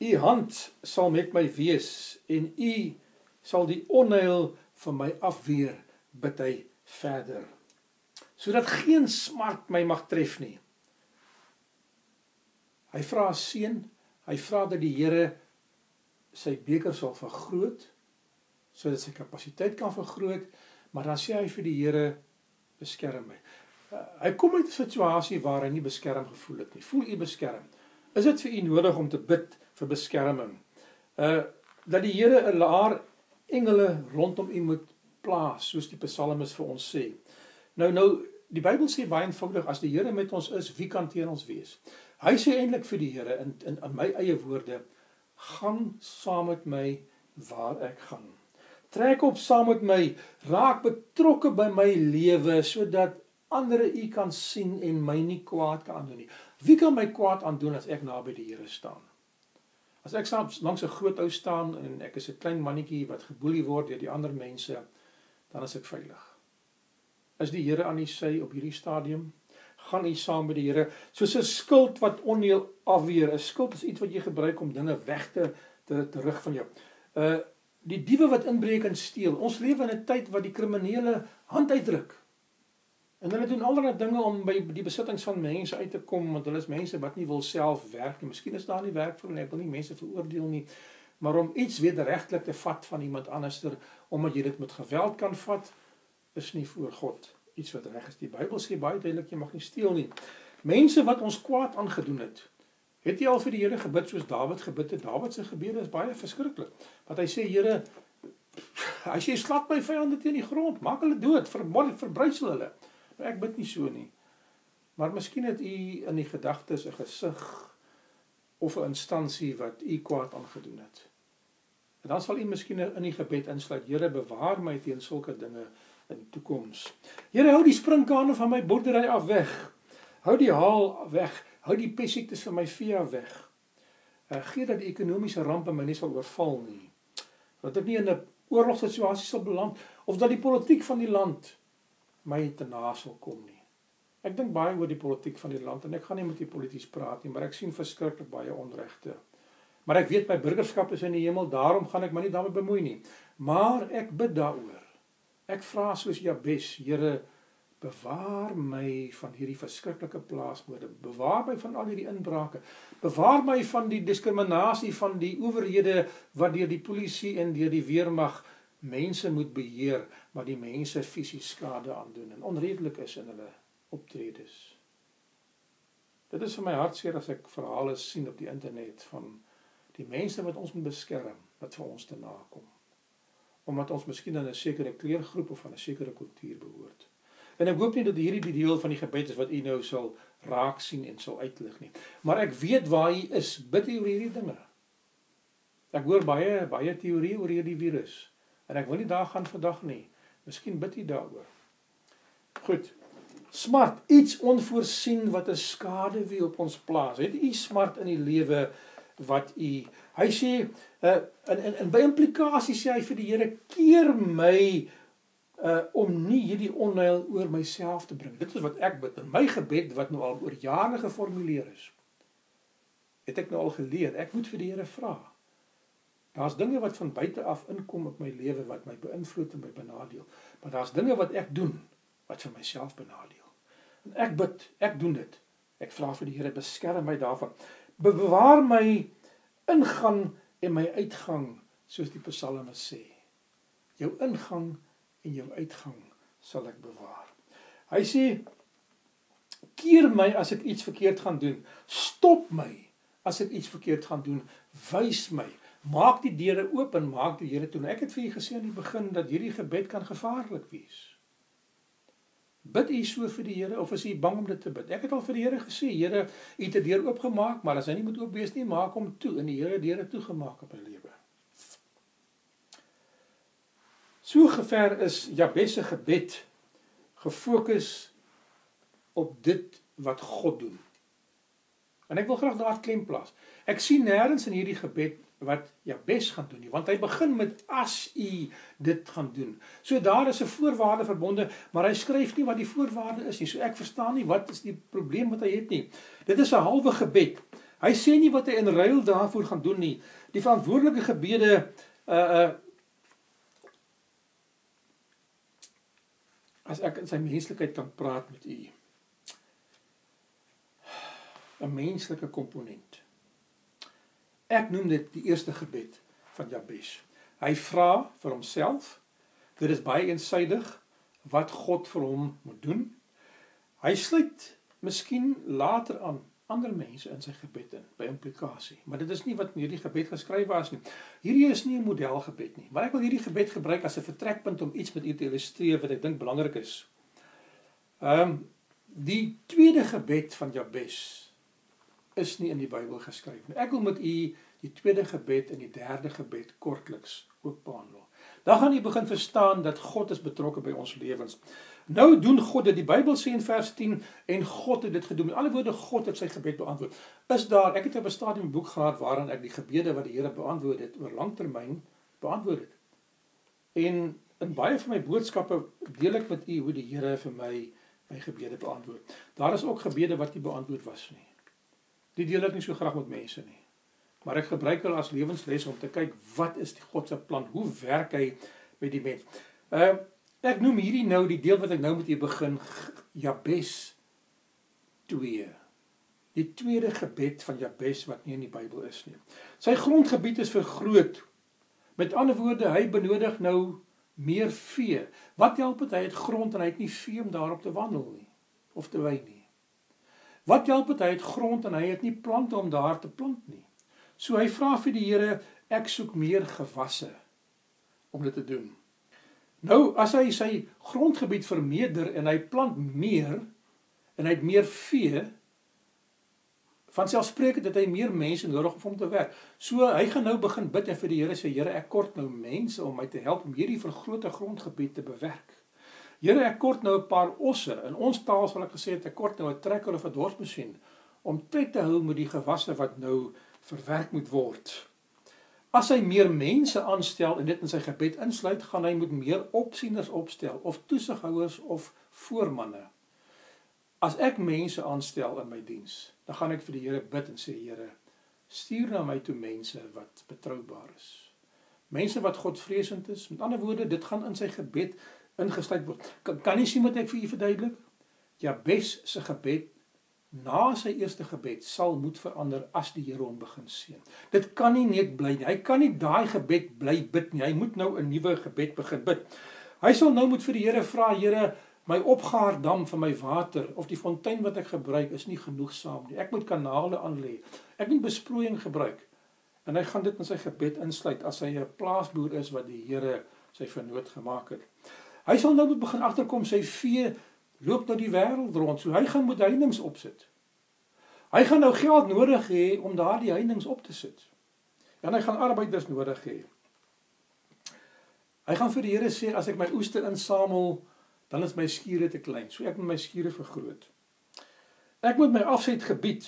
U hand sal met my wees en u sal die onheil van my afweer bid hy verder sodat geen smart my mag tref nie hy vra seën hy vra dat die Here sy beker sal vergroot sodat sy kapasiteit kan vergroot maar dan sê hy vir die Here beskerm my uh, hy kom uit 'n situasie waar hy nie beskerm gevoel het nie voel u beskerm is dit vir u nodig om te bid vir beskerming. Uh dat die Here 'n laar engele rondom u moet plaas, soos die psalmis vir ons sê. Nou nou die Bybel sê baie eenvoudig as die Here met ons is, wie kan teen ons wees? Hy sê eintlik vir die Here in in in my eie woorde, gaan saam met my waar ek gaan. Trek op saam met my, raak betrokke by my lewe sodat ander u kan sien en my nie kwaad kan doen nie. Wie kan my kwaad aandoen as ek naby die Here staan? As ek saam langs 'n groot ou staan en ek is 'n klein mannetjie wat geboelie word deur die ander mense, dan is ek veilig. Is die Here aan u sy op hierdie stadium? Gaan u saam met die Here soos 'n skild wat onheil afweer. 'n Skild is iets wat jy gebruik om dinge weg te te terug van jou. Uh die diewe wat inbreek en steel. Ons lewe in 'n tyd wat die kriminele hand uitdruk. En hulle doen allerlei dinge om by die besittings van mense uit te kom want hulle is mense wat nie wil self werk nie. Miskien is daar nie werk vir hulle. Ek wil nie mense veroordeel nie. Maar om iets wederregtelik te vat van iemand anderster omdat jy dit met geweld kan vat, is nie voor God iets wat reg is. Die Bybel sê baie duidelik jy mag nie steel nie. Mense wat ons kwaad aangedoen het, het jy al vir die Here gebid soos Dawid gebid het? Dawid se gebede is baie verskriklik. Want hy sê Here, hy sê slat my vyande teen die grond, maak hulle dood, verbrysel hulle. Ek bid nie so nie. Maar miskien het u in die gedagtes 'n gesig of 'n instansie wat u kwaad aangedoen het. En dan sal u miskien in die gebed insluit: Here, bewaar my teen sulke dinge in die toekoms. Here, hou die sprinkane van my boerdery af weg. Hou die haal weg. Hou die pessiektes van my vee weg. Uh, gee dat die ekonomiese rampe my nie sal oorval nie. Dat ek nie in 'n oorlogssituasie sal beland of dat die politiek van die land my te na sal kom nie. Ek dink baie oor die politiek van die land en ek gaan nie met die polities praat nie, maar ek sien verskriklik baie onregte. Maar ek weet my burgerskap is in die hemel, daarom gaan ek my nie daarmee bemoei nie. Maar ek bid daaroor. Ek vra soos Jabes, Here, bewaar my van hierdie verskriklike plaasmoorde. Bewaar my van al hierdie inbrake. Bewaar my van die diskriminasie van die owerhede wat deur die polisie en deur die weermag mense moet beheer maar die mense fisies skade aandoen en onredelik is in hulle optredes. Dit is vir my hartseer as ek verhale sien op die internet van die mense wat ons moet beskerm wat vir ons te nakom. Omdat ons miskien in 'n sekere kleurgroep of van 'n sekere kultuur behoort. En ek hoop nie dat hierdie die deel van die gebed is wat u nou sal raak sien en sal uitlig nie. Maar ek weet waar u is, bid u oor hierdie dinge. Ek hoor baie baie teorieë oor hierdie virus en ek wil nie daar gaan vandag nie. Miskien bid jy daaroor. Goed. Smart, iets onvoorsien wat 'n skade wie op ons plaas. Het u smart in die lewe wat u Hy sê uh, in in in by implikasie sê hy vir die Here keer my uh om nie hierdie onheil oor myself te bring. Dit is wat ek bid in my gebed wat nou al oor jare geformuleer is. Het ek nou al geleer. Ek moet vir die Here vra. Daar's dinge wat van buite af inkom op my lewe wat my beïnvloed en my benadeel. Maar daar's dinge wat ek doen wat vir myself benadeel. En ek bid, ek doen dit. Ek vra vir die Here beskerm my daarvan. Bewaar my ingang en my uitgang soos die psalme sê. Jou ingang en jou uitgang sal ek bewaar. Hy sê keer my as ek iets verkeerd gaan doen. Stop my as ek iets verkeerd gaan doen. Wys my maak die deure oop en maak die Here toe. Ek het vir u gesê aan die begin dat hierdie gebed kan gevaarlik wees. Bid u so vir die Here of is u bang om dit te bid? Ek het al vir die Here gesê, Here, u het die deur oopgemaak, maar as hy nie moet oop wees nie, maak hom toe en die Here het deure toegemaak op my lewe. So gever is Jabes se gebed gefokus op dit wat God doen. En ek wil graag daar klem plaas. Ek sien nêrens in hierdie gebed wat Jabes gaan doen nie, want hy begin met as u dit gaan doen. So daar is 'n voorwaarde verbonde, maar hy skryf nie wat die voorwaarde is nie. So ek verstaan nie wat is die probleem wat hy het nie. Dit is 'n halwe gebed. Hy sê nie wat hy in ruil daarvoor gaan doen nie. Die verantwoordelike gebede uh uh as ek in sy menslikheid kan praat met u. 'n menslike komponent. Ek noem dit die eerste gebed van Jabes. Hy vra vir homself. Dit is baie eensydig wat God vir hom moet doen. Hy sluit miskien later aan ander mense in sy gebed in by implikasie. Maar dit is nie wat in hierdie gebed geskryf was nie. Hierdie is nie 'n modelgebed nie, maar ek wil hierdie gebed gebruik as 'n vertrekpunt om iets met u te illustreer wat ek dink belangrik is. Ehm um, die tweede gebed van Jabes is nie in die Bybel geskryf nie. Ek wil met u die tweede gebed en die derde gebed kortliks ook behandel. Dan gaan jy begin verstaan dat God is betrokke by ons lewens. Nou doen God dit. Die Bybel sê in vers 10 en God het dit gedoen. Alle woorde God het sy gebed beantwoord. Is daar ek het 'n bestadium 'n boek gehad waarin ek die gebede wat die Here beantwoord het oor langtermyn beantwoord het. En in baie van my boodskappe deel ek met u hoe die Here vir my my gebede beantwoord. Daar is ook gebede wat nie beantwoord was nie. Dit deel ek nie so graag met mense nie. Maar ek gebruik hulle as lewensles om te kyk wat is die God se plan? Hoe werk hy met die mens? Ehm uh, Ek noem hierdie nou die deel wat ek nou met u begin Jabes 2. Die tweede gebed van Jabes wat nie in die Bybel is nie. Sy grondgebied is vergroot. Met ander woorde, hy benodig nou meer vee. Wat help dit hy het grond en hy het nie vee om daarop te wandel nie of te wy nie. Wat help dit hy het grond en hy het nie plante om daar te plant nie. So hy vra vir die Here, ek soek meer gewasse om dit te doen. Nou as hy sy grondgebied vermeerder en hy plant meer en hy het meer vee van selfspreekend dat hy meer mense nodig het om te werk. So hy gaan nou begin bid en vir die Here sê Here ek kort nou mense om my te help om hierdie vergrote grondgebied te bewerk. Here ek kort nou 'n paar osse. In ons taal sal ek gesê het ek kort nou 'n trekker of 'n dorsmasjien om tred te hou met die gewasse wat nou verwerk moet word. As hy meer mense aanstel en dit in sy gebed insluit, gaan hy moet meer opsieners opstel of toesighouers of voormanne. As ek mense aanstel in my diens, dan gaan ek vir die Here bid en sê Here, stuur na my toe mense wat betroubaar is. Mense wat Godvreesend is. Met ander woorde, dit gaan in sy gebed ingesluit word. Kan, kan nie sien wat ek vir u verduidelik? Jabes se gebed na sy eerste gebed sal moet verander as die Here hom begin seën. Dit kan nie net bly nie. Hy kan nie daai gebed bly bid nie. Hy moet nou 'n nuwe gebed begin bid. Hy sal nou moet vir die Here vra, Here, my opgaar dam vir my water of die fontein wat ek gebruik is nie genoegsaam nie. Ek moet kanale aanlê. Ek moet besproeiing gebruik. En hy gaan dit in sy gebed insluit as hy 'n plaasboer is wat die Here sy vernoot gemaak het. Hy sal nou moet begin agterkom sy vee loop nou die wêreld rond. So hy gaan moet heininge opsit. Hy gaan nou geld nodig hê om daardie heininge op te sit. En hy gaan arbeiders nodig hê. Hy gaan vir die Here sê as ek my oeste insamel, dan is my skure te klein. So ek moet my skure vergroot. Ek moet my afsetgebied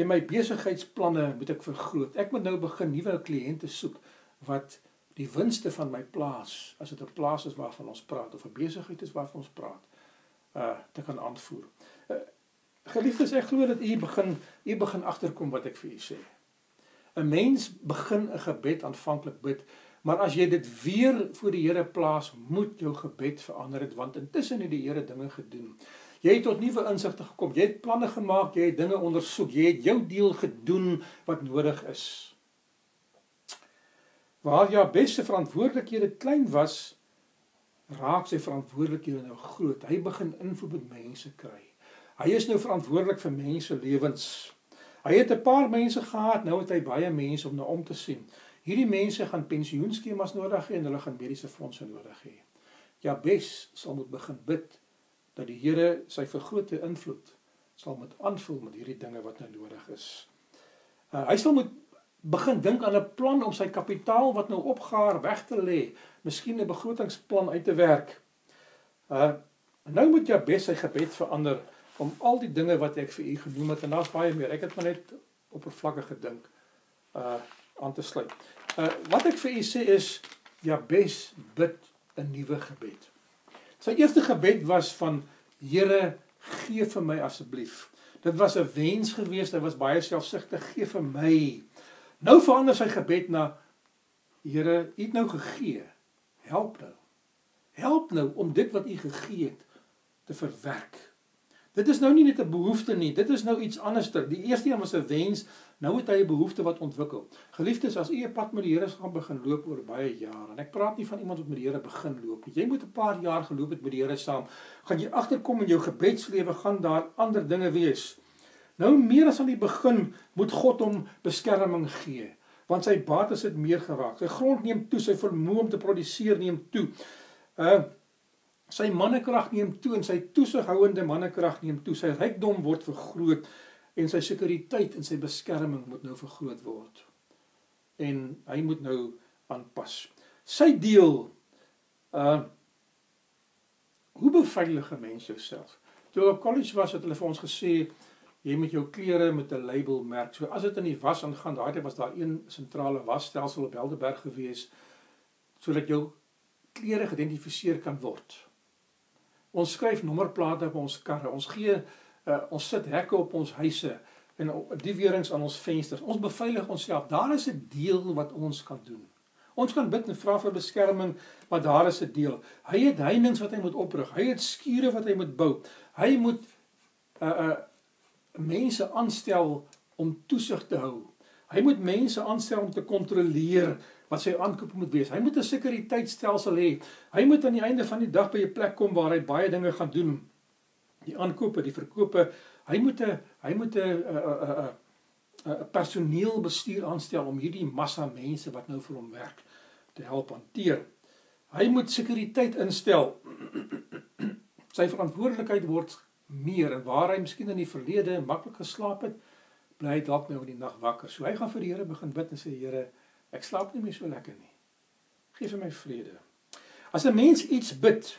en my besigheidsplanne moet ek vergroot. Ek moet nou begin nuwe kliënte soek wat die winste van my plaas, as dit 'n plaas is waarvan ons praat of 'n besigheid is waarvan ons praat, uh te kan aanvoer. Uh, Geliefdes, ek glo dat u begin u begin agterkom wat ek vir u sê. 'n Mens begin 'n gebed aanvanklik bid, maar as jy dit weer voor die Here plaas, moet jou gebed verander het want intussen het die Here dinge gedoen. Jy het tot nuwe insigte gekom. Jy het planne gemaak, jy het dinge ondersoek, jy het jou deel gedoen wat nodig is. Waar jou beste verantwoordelikhede klein was, raak sy verantwoordelikhede nou groot. Hy begin invloed met mense kry. Hy is nou verantwoordelik vir mense lewens. Hy het 'n paar mense gehad, nou het hy baie mense om na om te sien. Hierdie mense gaan pensioenskemas nodig hê en hulle gaan mediese fondse nodig hê. Jabes sal moet begin bid dat die Here sy vergrote invloed sal met aanvul met hierdie dinge wat nou nodig is. Uh, hy sal moet begin dink aan 'n plan om sy kapitaal wat nou opgaar weg te lê, miskien 'n begrotingsplan uit te werk. Uh nou moet jy bes sy gebed verander om al die dinge wat ek vir u genoem het en daar's baie meer. Ek het maar net oppervlakkig gedink uh aan te sluit. Uh wat ek vir u sê is Jabes bid 'n nuwe gebed. Sy eerste gebed was van Here gee vir my asseblief. Dit was 'n wens geweest, hy was baie selfsugtig, gee vir my. Nou verander sy gebed na Here, U het nou gegee. Help nou. Help nou om dit wat U gegee het te verwerk. Dit is nou nie net 'n behoefte nie, dit is nou iets anderster. Die eerste een was 'n wens, nou het hy 'n behoefte wat ontwikkel. Geliefdes, as u 'n pad met die Here gaan begin loop oor baie jare, en ek praat nie van iemand wat met die Here begin loop nie. Jy moet 'n paar jaar geloop het met die Here saam, gaan jy agterkom in jou gebedslewe gaan daar ander dinge wees Nou meer as aan die begin moet God hom beskerming gee, want sy bates het meer geraak. Sy grond neem toe, sy vermoë om te produseer neem toe. Uh sy mannekrag neem toe en sy toesighouende mannekrag neem toe. Sy rykdom word vergroot en sy sekuriteit en sy beskerming moet nou vergroot word. En hy moet nou aanpas. Sy deel uh hoe beveilig 'n mens jouself? Toe op college was het hulle vir ons gesê jy moet jou klere met 'n label merk. So as dit in die was aangaan, daai tyd was daar een sentrale wasstelsel op Helderberg gewees sodat jou klere geïdentifiseer kan word. Ons skryf nommerplate op ons karre. Ons gee uh, ons sit hekke op ons huise en die weerings aan ons vensters. Ons beveilig onsself. Daar is 'n deel wat ons kan doen. Ons kan bid en vra vir beskerming, maar daar is 'n deel. Hy het heininge wat hy moet oprig. Hy het skure wat hy moet bou. Hy moet uh uh mense aanstel om toesig te hou. Hy moet mense aanstel om te kontroleer wat sy aankope moet wees. Hy moet 'n sekuriteitstelsel hê. Hy moet aan die einde van die dag by 'n plek kom waar hy baie dinge gaan doen. Die aankope, die verkope, hy moet 'n hy moet 'n 'n 'n personeelbestuur aanstel om hierdie massa mense wat nou vir hom werk te help hanteer. Hy moet sekuriteit instel. Sy verantwoordelikheid word meer en waar hy miskien in die verlede maklik geslaap het, bly hy dalk nou in die nag wakker. So hy gaan vir die Here begin bid en sê Here, ek slaap nie meer so lekker nie. Geef vir my vrede. As 'n mens iets bid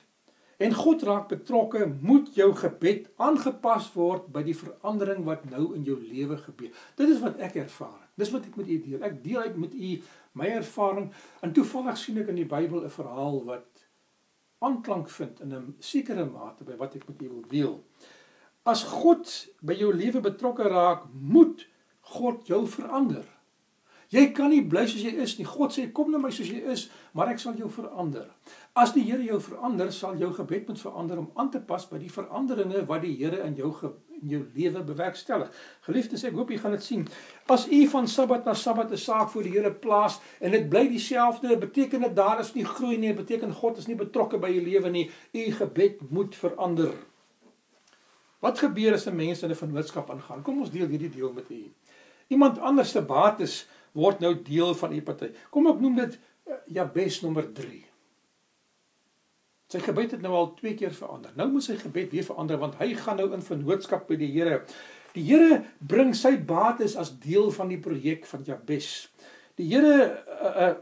en God raak betrokke, moet jou gebed aangepas word by die verandering wat nou in jou lewe gebeur. Dit is wat ek ervaar. Dis wat ek met u deel. Ek deel uit met u my ervaring en toevallig sien ek in die Bybel 'n verhaal wat aanklank vind in 'n sekere mate by wat ek met u wil deel. As God by jou lewe betrokke raak, moet God jou verander. Jy kan nie bly soos jy is nie. God sê kom na my soos jy is, maar ek sal jou verander. As die Here jou verander, sal jou gebed moet verander om aan te pas by die veranderinge wat die Here in jou in jou lewe bewerkstellig. Geliefdes, ek hoop jy gaan dit sien. As u van Sabbat na Sabbat 'n saak voor die Here plaas en dit bly dieselfde, beteken dit daar is nie groei nie, beteken God is nie betrokke by jou lewe nie. U gebed moet verander. Wat gebeur as 'n mens in 'n vennootskap aangaan? Kom ons deel hierdie deel met u. Iemand anders se bates word nou deel van u party. Kom ek noem dit uh, Jabes nommer 3. Sy gebed het nou al twee keer verander. Nou moet sy gebed weer verander want hy gaan nou in vennootskap by die Here. Die Here bring sy bates as deel van die projek van Jabes. Die Here uh, uh,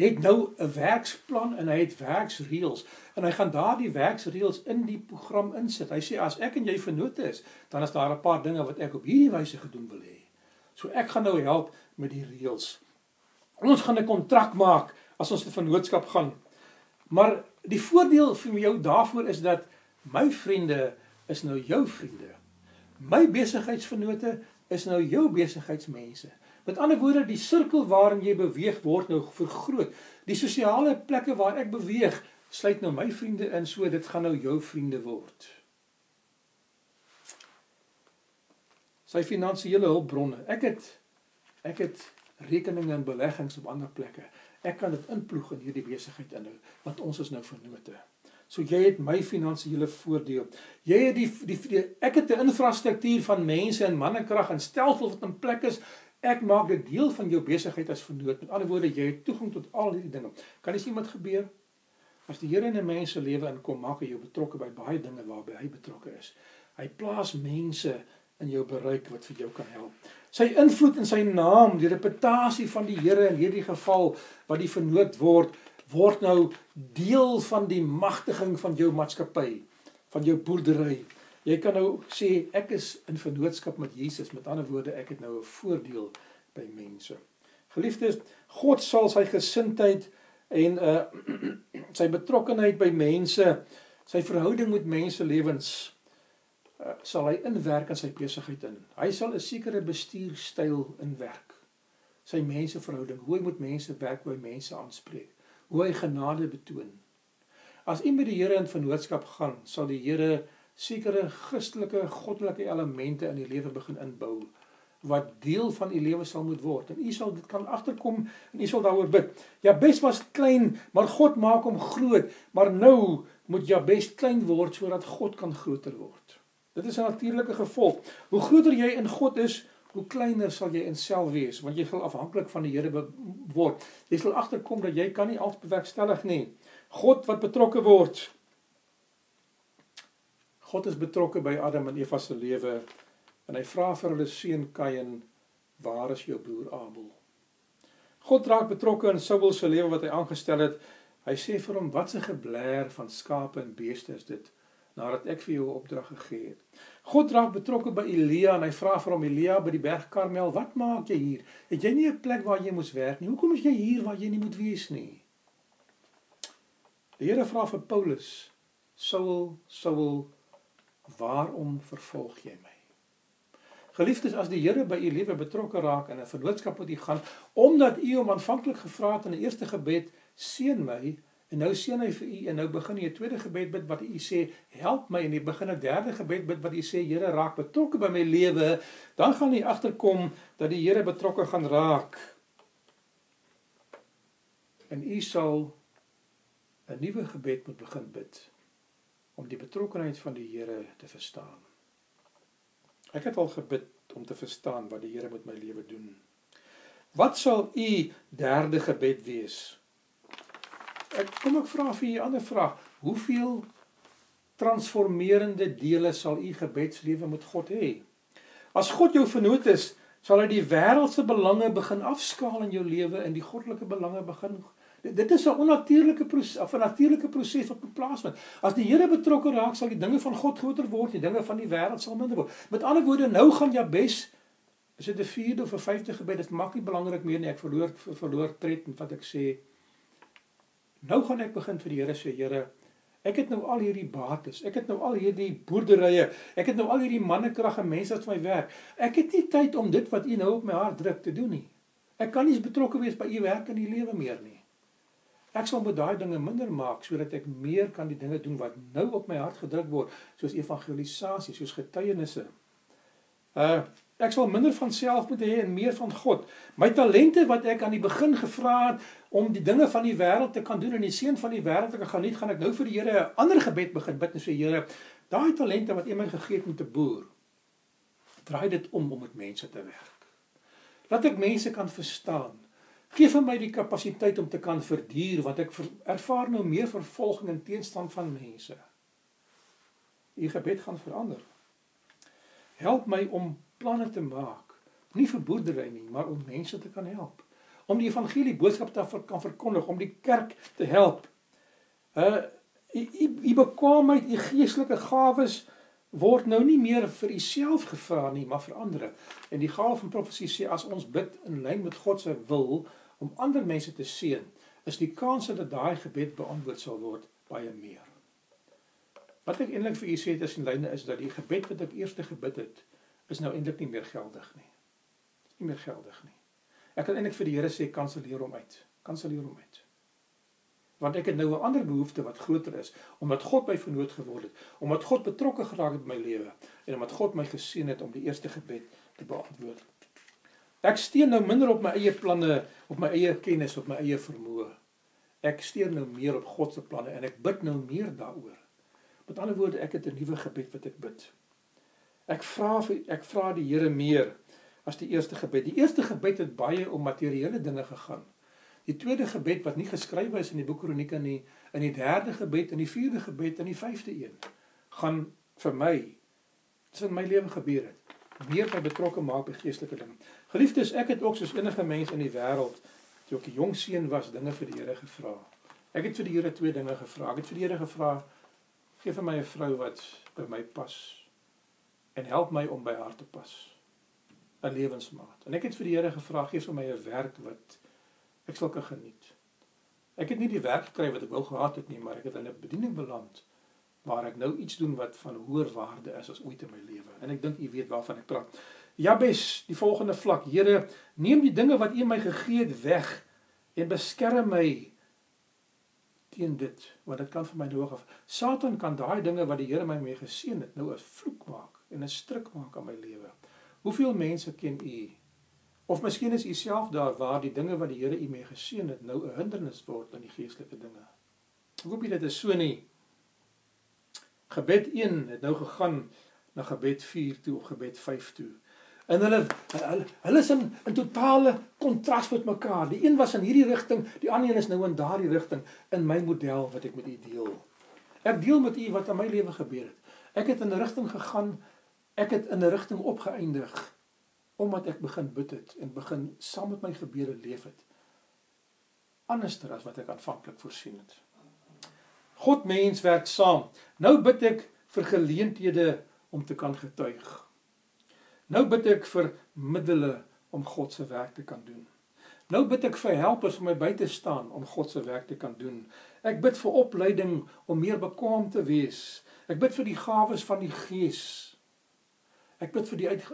het nou 'n werksplan en hy het werksreëls en hy gaan daardie werksreëls in die program insit. Hy sê as ek en jy vennoote is, dan is daar 'n paar dinge wat ek op hierdie wyse gedoen wil hê. So ek gaan nou help met die reëls. Ons gaan 'n kontrak maak as ons 'n vennootskap gaan. Maar die voordeel vir jou daarvoor is dat my vriende is nou jou vriende. My besigheidsvennote is nou jou besigheidsmense. Met ander woorde, die sirkel waarin jy beweeg word nou vergroot. Die sosiale plekke waar ek beweeg, sluit nou my vriende in, so dit gaan nou jou vriende word. Sy finansiële hulpbronne. Ek het ek het rekeninge en beleggings op ander plekke. Ek kan dit inploeg in hierdie besigheid inhou want ons is nou vennote. So jy het my finansiële voordeel. Jy het die, die die ek het 'n infrastruktuur van mense en mannekrag en stelsels wat in plek is. Ek maak dit deel van jou besigheid as vennoot. Met ander woorde, jy het toegang tot al hierdie dinge. Kan sien wat gebeur? As die Here in 'n mens se lewe inkom, maak hy jou betrokke by baie dinge waarby hy betrokke is. Hy plaas mense in jou bereik wat vir jou kan help sy invloed en sy naam, die reputasie van die Here in hierdie geval wat die vernoot word, word nou deel van die magtiging van jou maatskappy, van jou boerdery. Jy kan nou sê ek is in vennootskap met Jesus, met ander woorde ek het nou 'n voordeel by mense. Geliefdes, God sal sy gesindheid en uh sy betrokkenheid by mense, sy verhouding met mense lewens Eh, sal hy inwerk in sy besigheid in. Hy sal 'n sekere bestuurstyl inwerk. Sy menseverhouding, hoe hy met mense werk, hoe hy mense aanspreek, hoe hy genade betoon. As u met die Here in vennootskap gaan, sal die Here sekere Christelike, goddelike elemente in u lewe begin inbou wat deel van u lewe sal moet word. En u sal dit kan agterkom en u sal daaroor bid. Jabes was klein, maar God maak hom groot. Maar nou moet Jabes klein word sodat God kan groter word. Dit is 'n natuurlike gevolg. Hoe groter jy in God is, hoe kleiner sal jy in self wees, want jy sal afhanklik van die Here word. Jy sal agterkom dat jy kan nie alles bewerkstellig nie. God wat betrokke word. God is betrokke by Adam en Eva se lewe en hy vra vir hulle seun Kain, "Waar is jou broer Abel?" God raak betrokke in Saul se lewe wat hy aangestel het. Hy sê vir hom: "Wat 'n geblær van skape en beeste is dit?" Nadat ek vir jou 'n opdrag gegee het. God raak betrokke by Elia en hy vra vir hom Elia by die berg Karmel, "Wat maak jy hier? Het jy nie 'n plek waar jy moes werk nie? Hoekom is jy hier waar jy nie moet wees nie?" Die Here vra vir Paulus, "Saul, Saul, waarom vervolg jy my?" Geliefdes, as die Here by u lewe betrokke raak in 'n vennootskap met u gaan, omdat u hom aanvanklik gevra het in 'n eerste gebed, "Seën my," En nou sien hy vir u en nou begin hy 'n tweede gebed bid wat u sê help my en hy begin 'n derde gebed bid wat u sê Here raak betrokke by my lewe, dan gaan hy agterkom dat die Here betrokke gaan raak. En u sal 'n nuwe gebed moet begin bid om die betrokkenheid van die Here te verstaan. Ek het al gebid om te verstaan wat die Here met my lewe doen. Wat sal u derde gebed wees? Ek kom ek vra vir 'n ander vraag. Hoeveel transformerende dele sal u gebedslewe met God hê? As God jou vernoot is, sal hy die wêreldse belange begin afskaal in jou lewe en die goddelike belange begin Dit is 'n onnatuurlike proses 'n natuurlike proses wat plaasvind. As die Here betrokke raak, sal die dinge van God groter word, die dinge van die wêreld sal minder word. Met ander woorde, nou gaan Jabes is dit 'n 4de of 'n 5de gebed, dit maak nie belangrik meer nie. Ek verloor verloor tred en wat ek sê, Nou gaan ek begin vir die Here sê, Here, ek het nou al hierdie bates, ek het nou al hierdie boerderye, ek het nou al hierdie mannekrag en mense wat vir my werk. Ek het nie tyd om dit wat U nou op my hart druk te doen nie. Ek kan nie betrokke wees by U werk in die lewe meer nie. Ek sal met daai dinge minder maak sodat ek meer kan die dinge doen wat nou op my hart gedruk word, soos evangelisasie, soos getuienisse. Uh ek sal minder van self moet hê en meer van God. My talente wat ek aan die begin gevra het om die dinge van die wêreld te kan doen en die seën van die wêreld te gaan nie, gaan ek nou vir die Here 'n ander gebed begin bid en sê Here, daai talente wat U my gegee het om te boer, draai dit om om met mense te werk. Laat ek mense kan verstaan. Geef vir my die kapasiteit om te kan verduur wat ek ver, ervaar nou meer vervolging en teenstand van mense. U gebed gaan verander. Help my om planne te maak, nie vir boerdery nie, maar om mense te kan help om die evangelie boodskap te kan verkondig, om die kerk te help. Uh u bekwaamheid, u geestelike gawes word nou nie meer vir uself gevra nie, maar vir ander. En die gawe van profesie sê as ons bid in lyn met God se wil om ander mense te seën, is die kans dat daai gebed beantwoord sal word baie meer. Wat ek eintlik vir u sê tussen lyne is dat die gebed wat ek eers gebid het, is nou eintlik nie meer geldig nie. Is nie meer geldig nie. Ek kan eintlik vir die Here sê kanselleer hom uit. Kanselleer hom uit. Want ek het nou 'n ander behoefte wat groter is, omdat God my vernoot geword het, omdat God betrokke geraak het by my lewe en omdat God my geseën het om die eerste gebed te beantwoord. Ek steun nou minder op my eie planne, op my eie kennis, op my eie vermoë. Ek steun nou meer op God se planne en ek bid nou meer daaroor. Met ander woorde, ek het 'n nuwe gebed wat ek bid. Ek vra ek vra die Here meer as die eerste gebed. Die eerste gebed het baie om materiële dinge gegaan. Die tweede gebed wat nie geskryf is in die boek Kronieke nie, in die derde gebed en die vierde gebed en die vyfde een gaan vir my dis in my lewe gebeur het. Meer by betrokke maak by geestelike dinge. Geliefdes, ek het ook soos enige mens in die wêreld toe ek 'n jong seun was, dinge vir die Here gevra. Ek het vir die Here twee dinge gevra. Ek het vir die Here gevra: "Geef vir my 'n vrou wat by my pas en help my om by haar te pas." 'n lewensmaat. En ek het vir die Here gevra gee vir my 'n werk wat ek sal kan geniet. Ek het nie die werk gekry wat ek wou gehad het nie, maar ek het in 'n bediening beland waar ek nou iets doen wat van hoër waarde is as ooit in my lewe. En ek dink u weet waarvan ek praat. Jabes, die volgende vlak. Here, neem die dinge wat U my gegee het weg en beskerm my teen dit, want dit kan vir my nodig af. Satan kan daai dinge wat die Here my mee geseën het, nou 'n vloek maak en 'n stryk maak aan my lewe. Hoeveel mense ken u? Of miskien is u self daar waar die dinge wat die Here u mee geseën het nou 'n hindernis word aan die geestelike dinge. Ek hoop dit is so nie. Gebed 1 het nou gegaan na gebed 4 toe of gebed 5 toe. En hulle hulle hulle is in in totale kontras met mekaar. Die een was in hierdie rigting, die ander een is nou in daardie rigting in my model wat ek met u deel. Ek deel met u wat in my lewe gebeur het. Ek het in 'n rigting gegaan, ek het in 'n rigting opgeëindig omdat ek begin bid het en begin saam met my gebede leef het. Anderster as wat ek aanvanklik voorsien het. God mens werk saam. Nou bid ek vir geleenthede om te kan getuig. Nou bid ek vir middele om God se werk te kan doen. Nou bid ek vir helpers om my by te staan om God se werk te kan doen. Ek bid vir opleiding om meer bekwam te wees. Ek bid vir die gawes van die Gees. Ek bid vir die uit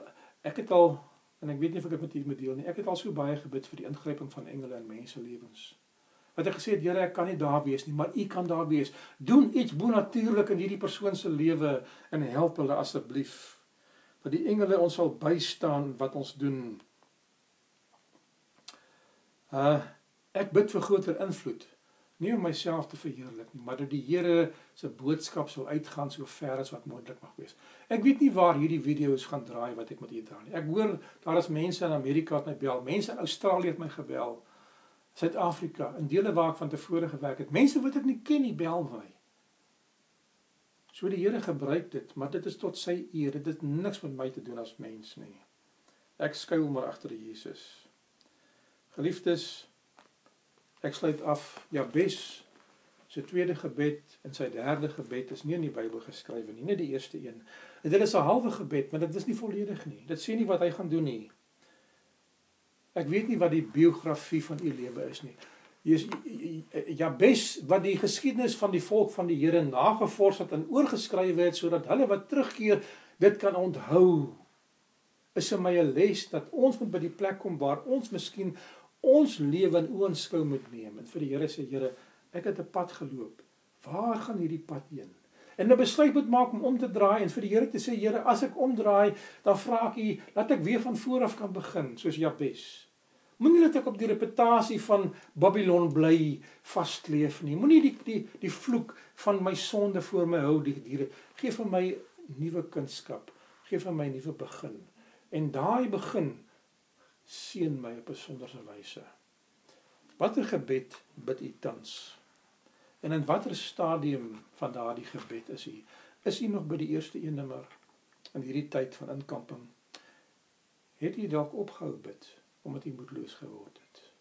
ek het al en ek weet nie of ek dit met julle moet deel nie. Ek het al so baie gebid vir die ingryping van engele in mense lewens. Wat ek gesê het Here ek kan nie daar wees nie maar u kan daar wees. Doen iets bonatuurlik in hierdie persoon se lewe en help hulle asseblief dat die engele ons sal bystaan wat ons doen. Uh ek bid vir groter invloed nie om myself te verheerlik nie maar dat die Here se boodskap sal uitgaan so ver as wat moontlik mag wees ek weet nie waar hierdie video's gaan draai wat ek met u dra nie ek hoor daar is mense in Amerika wat my bel mense in Australië het my gebel Suid-Afrika, in dele waar ek van tevore gewerk het. Mense wat ek nie ken nie bel my. So die Here gebruik dit, maar dit is tot sy eer. Dit het niks met my te doen as mens nie. Ek skuil maar agter Jesus. Geliefdes, ek sluit af. Jabes se tweede gebed en sy derde gebed is nie in die Bybel geskrywe nie, net die eerste een. En dit is 'n halwe gebed, maar dit is nie volledig nie. Dit sê nie wat hy gaan doen nie. Ek weet nie wat die biografie van u lewe is nie. Jesus Jabes wat die geskiedenis van die volk van die Here nagevors het en oorgeskrywe het sodat hulle wat terugkeer dit kan onthou. Is vir my les dat ons moet by die plek kom waar ons miskien ons lewe in oënskou moet neem en vir die Here sê Here, ek het 'n pad geloop. Waar gaan hierdie pad heen? En 'n besluit moet maak om om te draai en vir die Here te sê Here, as ek omdraai, dan vra ek U dat ek weer van voor af kan begin soos Jabes. Moenie dat ek op die reputasie van Babylon bly vaskleef nie. Moenie die die die vloek van my sonde voor my hou die diere. Geef vir my nuwe kunskap. Geef vir my nuwe begin. En daai begin seën my op 'n sonderse wyse. Watter gebed bid u tans? En in watter stadium van daardie gebed is u? Is u nog by die eerste een nommer in hierdie tyd van inkamping? Het u dalk opgehou bid? omdat u moedeloos geword het.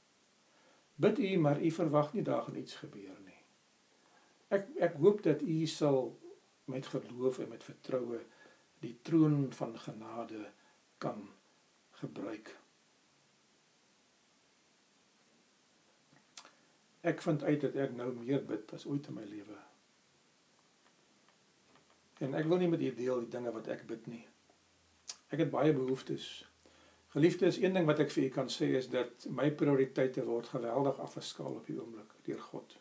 Bid u, maar u verwag nie daar gaan iets gebeur nie. Ek ek hoop dat u sal met geloof en met vertroue die troon van genade kan gebruik. Ek vind uit dat ek nou meer bid as ooit in my lewe. En ek wil nie met u deel die dinge wat ek bid nie. Ek het baie behoeftes Geliefdes, een ding wat ek vir u kan sê is dat my prioriteite word geweldig afgeskaal op die oomblik deur God.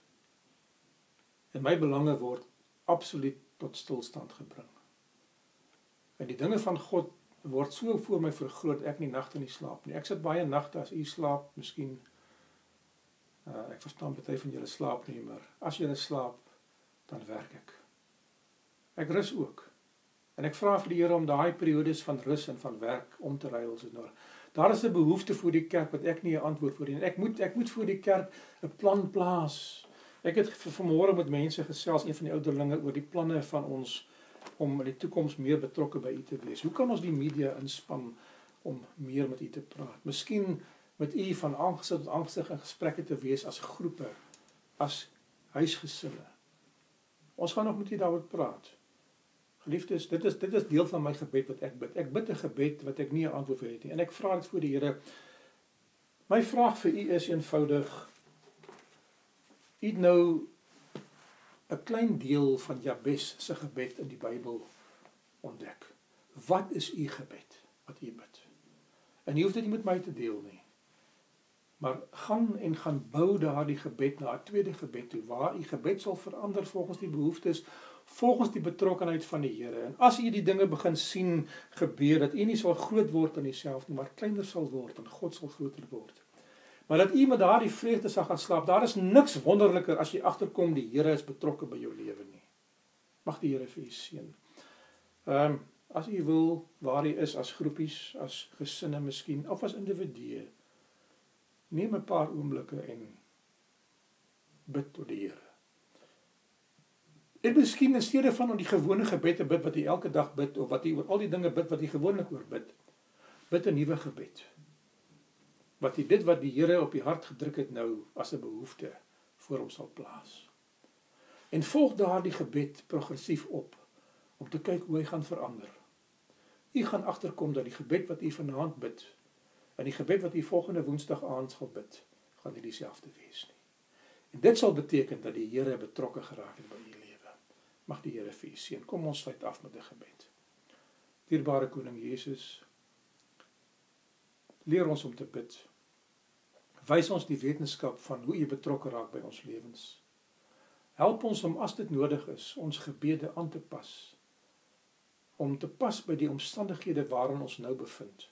En my belange word absoluut tot stilstand gebring. En die dinge van God word so voor my vergroot ek nie nagte nie slaap nie. Ek sit baie nagte as u slaap, miskien uh, ek verstaan baie van julle slaap nie, maar as julle slaap, dan werk ek. Ek rus ook. En ek vra vir die Here om daai periodes van rus en van werk om te ruil dit nou. Daar is 'n behoefte vir die kerk wat ek nie 'n antwoord vir nie. Ek moet ek moet vir die kerk 'n plan plaas. Ek het vanmôre met mense gesels, een van die ouderlinge oor die planne van ons om in die toekoms meer betrokke by u te wees. Hoe kan ons die media inspann om meer met u te praat? Miskien met u van aangesig tot aangesig in gesprekke te wees as groepe, as huisgesinne. Ons gaan nog met u daaroor praat. Geliefdes, dit is dit is deel van my gebed wat ek bid. Ek bid 'n gebed wat ek nie 'n antwoord vir het nie. En ek vra dit voor die Here. My vraag vir u is eenvoudig. U het nou 'n klein deel van Jabes se gebed in die Bybel ontdek. Wat is u gebed wat u bid? En u hoef dit nie met my te deel nie. Maar gaan en gaan bou daardie gebed na 'n tweede gebed toe waar u gebed sal verander volgens die behoeftes volgens die betrokkenheid van die Here. En as u die dinge begin sien gebeur dat u nie sal groot word in jouself nie, maar kleiner sal word en God sal groter word. Maar dat u met daardie vreugde sal gaan slaap. Daar is niks wonderliker as jy agterkom die Here is betrokke by jou lewe nie. Mag die Here vir u seën. Ehm um, as u wil waar u is as groepies, as gesinne miskien of as individue. Neem 'n paar oomblikke en bid tot die Here. En miskien in steede van om die gewone gebed te bid wat jy elke dag bid of wat jy oor al die dinge bid wat jy gewoonlik oor bid, bid 'n nuwe gebed. Wat jy dit wat die Here op die hart gedruk het nou as 'n behoefte voor hom sal plaas. En volg daardie gebed progressief op om te kyk hoe hy gaan verander. U gaan agterkom dat die gebed wat u vanaand bid en die gebed wat u volgende Woensdag aand sal bid, gaan nie dieselfde wees nie. En dit sal beteken dat die Here betrokke geraak het by u lewe. Mag die Here vir u seën. Kom ons sluit af met 'n gebed. Dierbare koning Jesus, leer ons om te bid. Wys ons die wetenskap van hoe u betrokke raak by ons lewens. Help ons om as dit nodig is, ons gebede aan te pas om te pas by die omstandighede waarin ons nou bevind.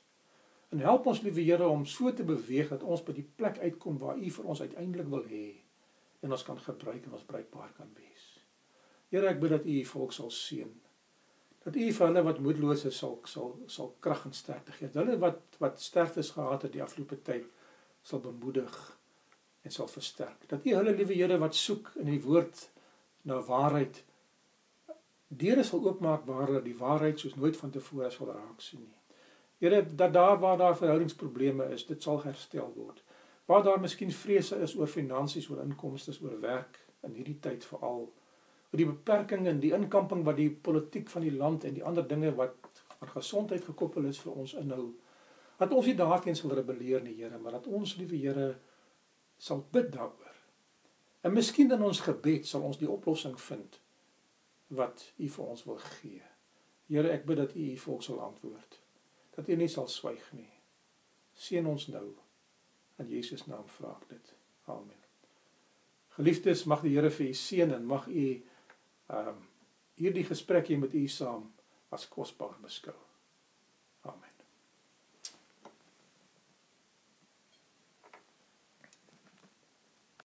En help ons liewe Here om so te beweeg dat ons by die plek uitkom waar U vir ons uiteindelik wil hê en ons kan gebruik en ons bruikbaar kan wees. Here, ek bid dat U U volk sal seën. Dat U vir hulle wat moedeloos is sal sal sal krag en sterkte gee. Dat hulle wat wat sterftes gehad het die afgelope tyd sal bemoedig en sal versterk. Dat U hulle liewe Here wat soek in die woord na waarheid deure sal oopmaak waar hulle die waarheid soos nooit vantevore sal raak sien nie. Here dat daar waar daar verhoudingsprobleme is, dit sal herstel word. Waar daar miskien vrese is oor finansies, oor inkomste, oor werk in hierdie tyd veral oor die beperkings en die inkamping wat die politiek van die land en die ander dinge wat aan gesondheid gekoppel is vir ons inhou. Dat ons nie daarteen sal rebelleer nie, Here, maar dat ons liewe Here sal bid daaroor. En miskien in ons gebed sal ons die oplossing vind wat U vir ons wil gee. Here, ek bid dat U U volk sal antwoord. Dat U nie sal swyg nie. Seën ons nou. In Jesus naam vra ek dit. Amen. Geliefdes, mag die Here vir u seën en mag u ehm um, hierdie gesprek hier met u saam as kosbaar beskou.